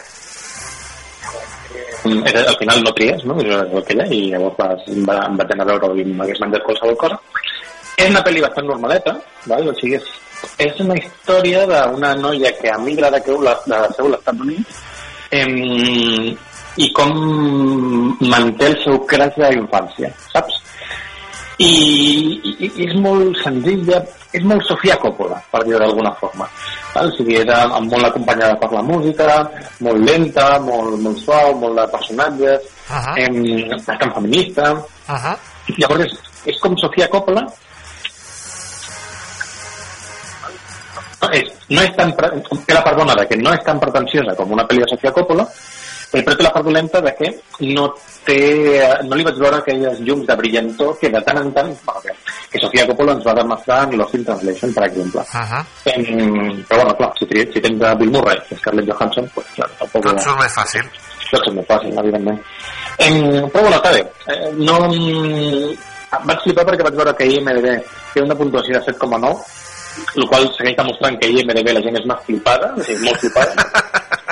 Mm, al final no tries, no? És ha, i llavors vas, va, vaig anar a veure i m'hagués menjat qualsevol cosa. És una pel·li bastant normaleta, val? o sigui, és, és una història d'una noia que emigra de Seul, de Seul, als Estats Units, em, i com manté el seu crash de infància, saps? I, i, i és molt senzilla, és molt Sofia Coppola, per dir-ho d'alguna forma. O sigui, era molt acompanyada per la música, molt lenta, molt, molt suau, molt de personatges, uh -huh. em, bastant feminista. Uh -huh. Llavors és, és com Sofia Coppola, és, no és tan, pre- té la de que no és tan pretensiosa com una pel·li de Sofia Coppola, eh, però té la part dolenta de que no té, no li vaig veure aquelles llums de brillantor que de tant en tant, bueno, que, que Sofia Coppola ens va demostrar en Lost in Translation, per exemple. Uh -huh. Em, però bueno, clar, si, si tens a Bill Murray i Scarlett Johansson, pues, clar, tampoc... Tot surt més fàcil. Tot és més fàcil, evidentment. Em, però bueno, està bé. Eh, no... Vaig flipar perquè vaig veure que IMDB té una puntuació de 7,9, el qual segueix demostrant que IMDB la gent és més flipada, o sigui, molt flipada.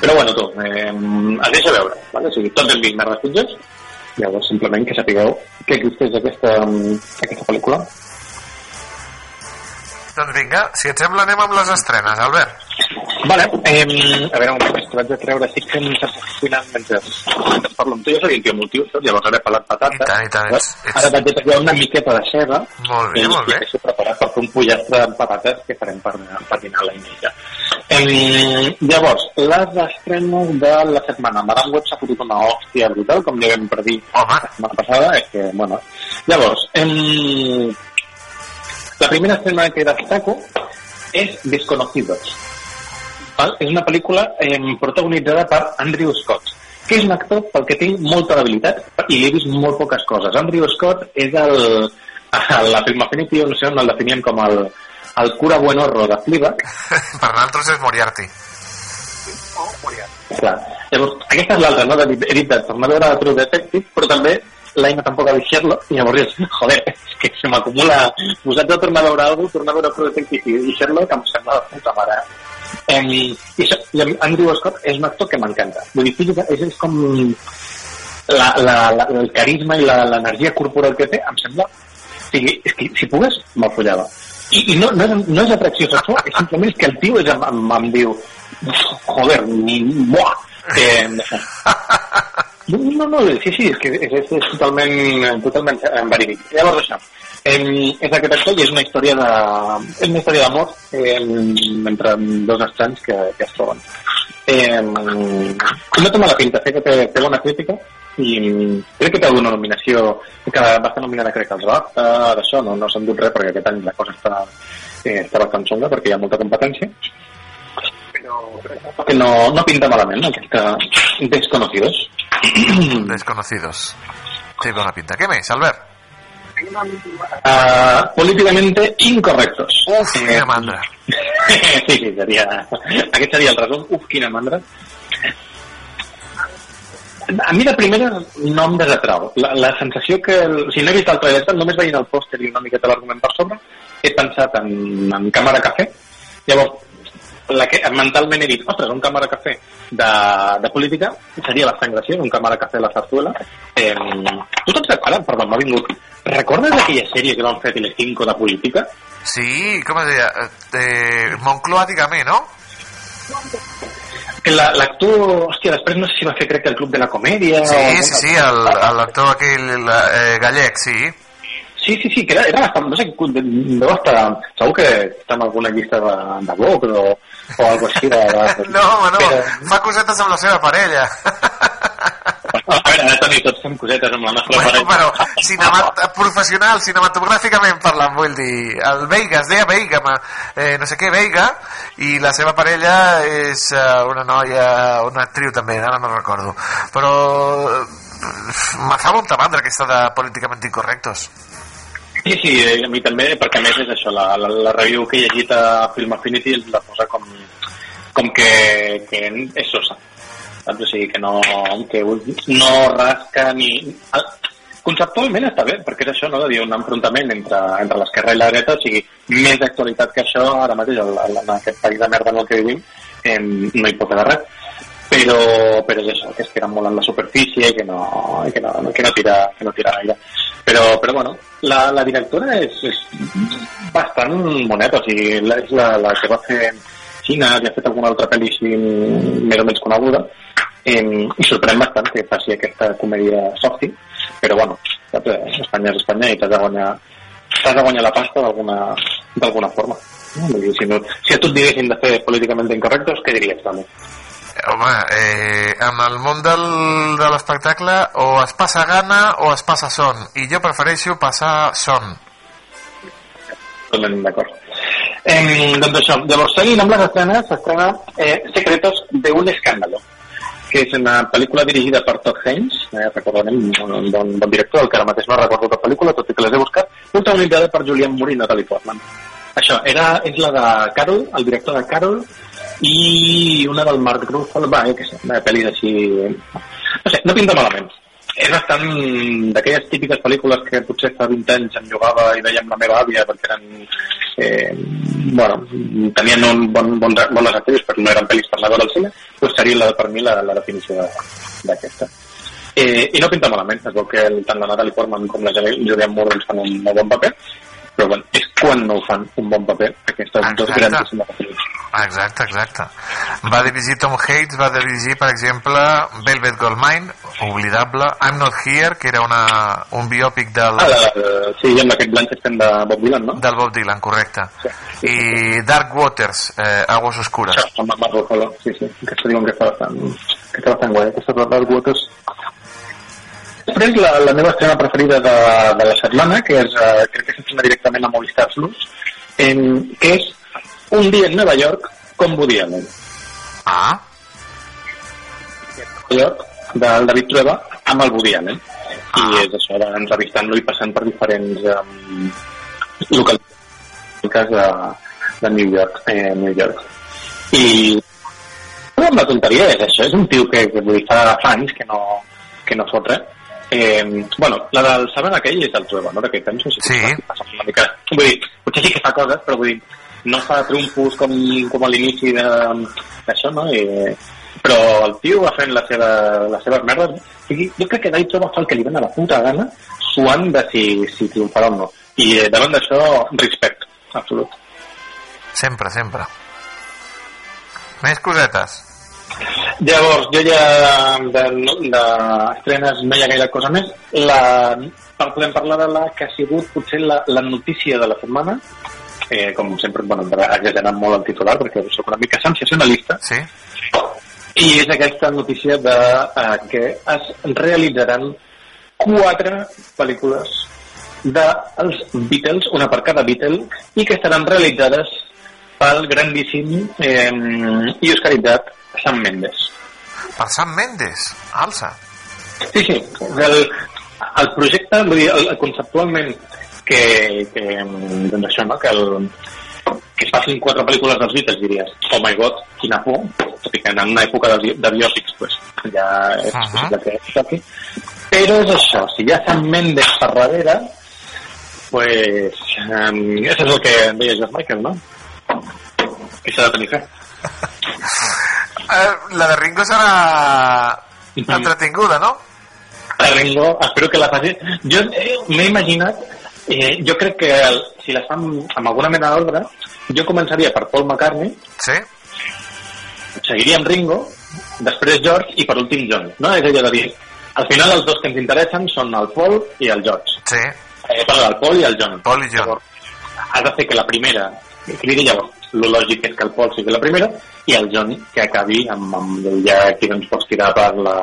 Però bueno, tu, eh, es deixa veure, vale? o sigui, tots hem vist merdes pitjors, llavors simplement que sapigueu que existeix aquesta, aquesta pel·lícula. Doncs vinga, si et sembla anem amb les estrenes, Albert. Vale, eh, a veure, un moment, que vaig a treure, estic fent un cuinant mentre, mentre parlo amb tu, jo soc un tio multiu, saps? llavors ara he pelat patata. I tant, i tant, ets- ets- Ara vaig a treure una miqueta de ceba. Molt bé, i molt bé. estic preparat per fer un pollastre amb patates que farem per, per dinar a la Inella. Eh, llavors, les estrenes de la setmana. Madame Web s'ha fotut una hòstia brutal, com ja vam predir la setmana passada, és que, bueno... Llavors, eh, la primera estrena que destaco és Desconocidos. Val? És una pel·lícula eh, protagonitzada per Andrew Scott, que és un actor pel que tinc molta habilitat i li he vist molt poques coses. Andrew Scott és el, a la Film Affinity, no sé on el definíem com el, el cura buenorro de Fleabag. Per nosaltres és Moriarty. Clar. Llavors, aquesta és l'altra, no? De, he dit de tornar a veure True Detective, però també l'Aina tampoc ha vist Sherlock, i llavors joder, és que se m'acumula... Posats a tornar a veure alguna tornar a veure True Detective i, Sherlock em sembla de puta mare. I, això, i en Andrew Scott és un actor que m'encanta. Vull dir, és, és com la, la, la, el carisma i la- l'energia corporal que té, em sembla... O sigui, és que si pogués, me'l follava. I, i no, no, és, no és atracció sexual, és simplement que el tio és, em, em, em diu joder, mm, buah, que... No, no, sí, sí, és que és, és, és totalment, totalment eh, verídic. Llavors això, em, és aquest actor i és una història de... És una història d'amor em, entre dos estranys que, que es troben. Eh, no té mala pinta, sé que té, té bona crítica i crec que té alguna nominació que va estar nominada crec que als BAFTA d'això, no, no s'ha endut res perquè aquest any la cosa està, eh, està bastant xunga perquè hi ha molta competència que no, no pinta malament aquesta Desconocidos Desconocidos. Sí, bona pinta. Què més, Albert? uh, políticamente incorrectos Uf, quina mandra. sí, sí, seria aquest seria el resum, uf, quina mandra a mi de primera no em desatrau la, la sensació que, el, si no he vist el trailer només veient el pòster i una miqueta l'argument per sobre he pensat en, en càmera cafè llavors la que mentalment he dit, ostres, un càmera cafè de, de política seria bastant graciós, un càmera cafè a la Sartuela. Eh, tu te'n recordes? Perdó, m'ha vingut. Recordes aquella sèrie que van fer a Telecinco de política? Sí, com es deia? Eh, Moncloa, dígame, no? Que la- l'actor, hòstia, després no sé si va fer crec que el Club de la Comèdia... Sí, o... sí, sí, l'actor aquell la- eh, gallec, sí. Sí, sí, sí, que era, era bastant, no sé, deu estar, segur que està en alguna llista de, de Vogue o, o algo així de... de No, home, no, fa cosetes amb la seva parella. A veure, Toni, tots fem cosetes amb la nostra Bueno, parella. però cinemat professional, cinematogràficament parlant, vull dir, el Veiga, es deia Veiga, ma, eh, no sé què, Veiga, i la seva parella és eh, una noia, una actriu també, ara no recordo, però eh, me fa molta mandra aquesta de políticament incorrectos. Sí, sí, eh, a mi també, perquè a més és això, la, la, la review que he llegit a Film Affinity la posa com, com que, que és sosa. Saps? O sigui, que no, que no rasca ni... el- Conceptualment està bé, perquè és això, no?, de dir un enfrontament entre, entre l'esquerra i la dreta, o sigui, més d'actualitat que això, ara mateix, en aquest país de merda en el que vivim, eh, no hi pot haver res però, però és això, que es queda molt en la superfície que no, que no, que no, tira, que no tira gaire. Però, però bueno, la, la directora és, és bastant moneta, o sigui, és la, la que va fer Xina, que ha fet alguna altra pel·li així més o menys coneguda, eh, i sorprèn bastant que faci aquesta comèdia softy, però bueno, saps, Espanya és Espanya i t'has de guanyar t'has de guanyar la pasta d'alguna forma. No? Si, no, si a tu et diguessin de fer políticament incorrectos, què diries també? Home, eh, en el món del, de l'espectacle o es passa gana o es passa son, i jo prefereixo passar son. Totalment d'acord. Eh, doncs això, llavors seguint amb les estrenes, s'estrena eh, Secretos de un escàndalo, que és una pel·lícula dirigida per Todd Haynes, eh, recordarem, un bon, bon director, el que ara mateix no recordo la pel·lícula, tot i que les he buscat, protagonitzada per Julian Moore i Natalie Portman. Això, era, és la de Carol, el director de Carol, i una del Mark Ruffalo, va, eh, que sé, una pel·lis així... No sé, no pinta malament. És bastant d'aquelles típiques pel·lícules que potser fa 20 anys em jugava i veia amb la meva àvia perquè eren... Eh, bueno, tenien un bon, bon, bones actrius però no eren pel·lis per anar al cine, doncs seria la, per mi la, la definició de- d'aquesta. Eh, I no pinta malament, es veu que tant la Natalie Portman com la Julianne Moore doncs, fan un molt bon paper, però bueno, és quan no fan un bon paper aquestes dos Exacte. grandíssimes actrius. Exacte, exacte. Va dirigir Tom Hates, va dirigir, per exemple, Velvet Goldmine, oblidable, I'm Not Here, que era una, un biòpic del, Ah, la, la, sí, amb aquest Blanchett fent de Bob Dylan, no? del Bob Dylan, correcte. I Dark Waters, eh, Aguas Oscures. Amb Ruffalo, sí, sí, aquesta diuen que està bastant, que està bastant guai, aquesta Dark Waters. Després, la, la meva estrena preferida de, de la setmana, que és, uh, crec que s'estrena directament a Movistar Plus, em, que és Un dia en Nova York com Woody Allen. Ah. Nova York, del David Trueba, amb el Woody Allen. I és això, entrevistant-lo i passant per diferents um, localitats de, de New York. Eh, New York. I la tonteria és això, és un tio que, que vull fa, fa anys que no, que no fot res. Eh, bueno, la del Saben aquell és el Trueba, no? Que penso, sí. Que passa una mica... Vull dir, potser sí que fa coses, però vull dir, no fa triomfos com, com a l'inici de- d'això, no? I, però el tio va fent la seva, les seves merdes. O sigui, jo crec que David Trueba fa el que li dona la puta gana, suant de si, si triomfarà o no. I eh, davant d'això, respect, absolut. Sempre, sempre. Més cosetes. Llavors, jo ja d'estrenes de, d'estrenes no hi ha gaire cosa més. La, per, podem parlar de la que ha sigut potser la, la notícia de la setmana, eh, com sempre, bueno, exagerant molt el titular perquè sóc una mica sensacionalista. Sí. I és aquesta notícia de eh, que es realitzaran quatre pel·lícules dels Beatles, una per cada Beatle, i que estaran realitzades pel grandíssim eh, i oscaritzat Sam Mendes. Per Sam Mendes, alça. Sí, sí. El, el projecte, vull dir, el, conceptualment que, que doncs això, no? que, el, que es facin quatre pel·lícules dels Beatles diries, oh my god, quina por, tot i que en una època de, de biòpics pues, ja és Ahà. possible que es toqui. Però és això, si hi ha Sam Mendes per darrere, pues, um, això és el que deia George Michael, no? Que s'ha de tenir fe. Eh, la de Ringo serà entretinguda, no? La Ringo, espero que la faci. Jo eh, m'he imaginat, eh, jo crec que el, si la fan amb alguna mena d'ordre, jo començaria per Paul McCartney, Sí. seguiria amb Ringo, després George i per últim John. No? És allò de dir, al final els dos que ens interessen són el Paul i el George. Sí. Eh, perdó, el Paul i el John. Paul i John. Llavors, has de fer que la primera cridi llavors, el lògic és que el Paul sigui la primera i el John que acabi amb, amb ja aquí doncs pots tirar per la,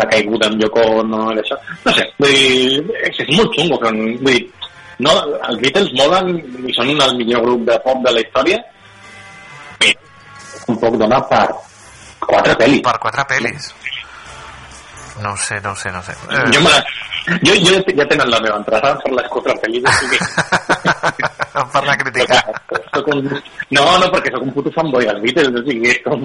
la caiguda amb Yoko Ono i això. No sé, vull dir, és, és molt xungo que, vull dir, no, els Beatles molen i són el millor grup de pop de la història però un poc dona per quatre pel·lis. Per quatre pel·lis. No ho sé, no ho sé, no ho sé. Eh, Jo, me, jo, jo ja tenen la meva entrada per les quatre pel·lis. o sigui, per anar a criticar. Soc un... No, no, perquè sóc un puto fanboy dels Beatles, o sigui, és com...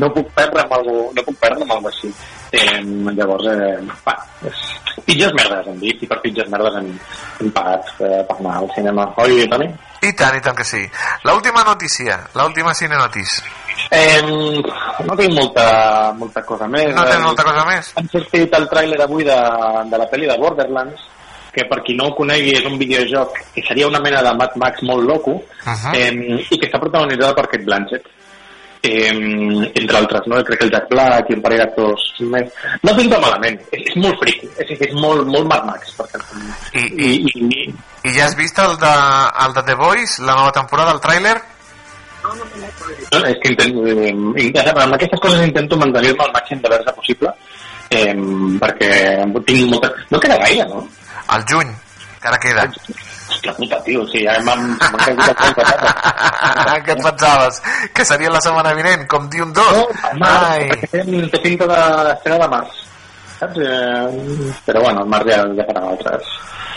No puc perdre amb algú, no puc perdre amb algú així. Eh, llavors, eh, va, és... pitjors merdes hem dit, i per pitjors merdes hem, hem pagat eh, per anar al cinema. Oi, Toni? I tant, i tant que sí. L'última notícia, l'última cine notícia. Eh, no tinc molta, molta cosa més. No tens molta cosa més? Han sortit el tràiler avui de, de la pel·li de Borderlands, que per qui no ho conegui és un videojoc que seria una mena de Mad Max molt loco, Uh -huh. eh, i que està protagonitzada per Kate Blanchett. Eh, entre altres, no? Crec que el Jack Black i un parell d'actors més. No pinta malament, és, és molt friqui, és, és molt, molt Mad Max. Per exemple. I, i, i, I ja has vist el de, el de The Voice, la nova temporada, el tràiler? No, és que intento, eh, amb aquestes coses intento mantenir-me al màxim de versa possible eh, perquè tinc molta... No queda gaire, no? Al juny, encara queda. Hòstia puta, tio, sigui, ja m'han caigut el cul de pata. Què et pensaves? Que seria la setmana vinent, com di un dos? No, març, perquè té, pinta d'estrena de març. Saps? Eh, però bueno, el març ja, ja faran altres.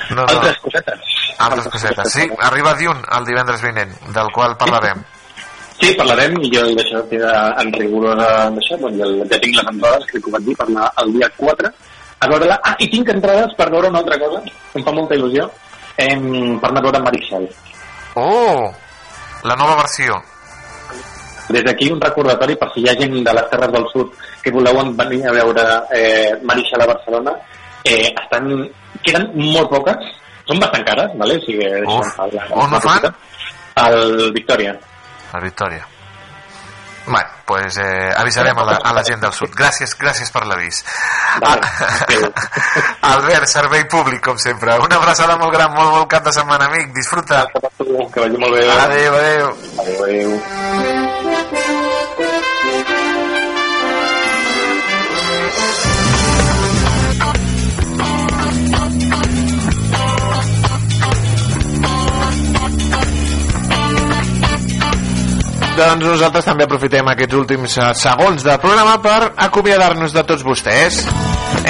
No, no. Altres cosetes. Altres cosetes. Sí, arriba Dune el divendres vinent, del qual parlarem. Sí, parlarem i jo d'això en rigorosa d'això, doncs ja, ja tinc les entrades, crec que ho vaig dir, per anar el dia 4 a veure-la. Ah, i tinc entrades per veure una altra cosa, em fa molta il·lusió, em, per anar a veure Maricel. Oh, la nova versió. Des d'aquí un recordatori per si hi ha gent de les Terres del Sud que voleu venir a veure eh, Maricel a Barcelona, eh, estan, queden molt poques, són bastant cares, ¿vale? O sigui, Uf, la, on no fan? Al Victòria. La Victòria. Bueno, pues eh, avisarem a la, a la gent del sud. Gràcies, gràcies per l'avís. Ah, Albert, servei públic, com sempre. Una abraçada molt gran, molt bon cap de setmana, amic. Disfruta. Que vagi molt bé. Adéu, adéu. Adéu, adéu. Doncs nosaltres també aprofitem aquests últims eh, segons del programa per acomiadar-nos de tots vostès.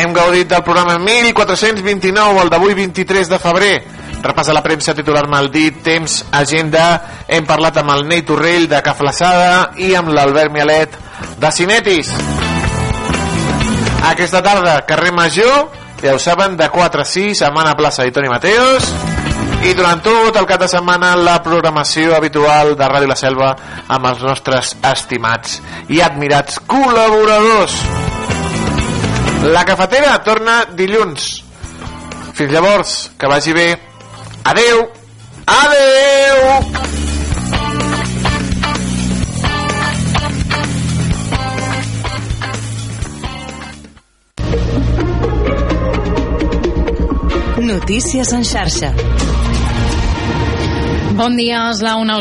Hem gaudit del programa 1429, el d'avui 23 de febrer. Repassa la premsa titular Maldit, Temps, Agenda. Hem parlat amb el Ney Torrell de Caflaçada i amb l'Albert Mialet de Cinetis. Aquesta tarda, carrer Major, ja ho saben, de 4 a 6, a Mana Plaça i Toni Mateos. I durant tot el cap de setmana la programació habitual de Ràdio La Selva amb els nostres estimats i admirats col·laboradors. La cafetera torna dilluns. Fins llavors, que vagi bé. Adeu! Adeu! Notícies en xarxa. Bon dia, és la una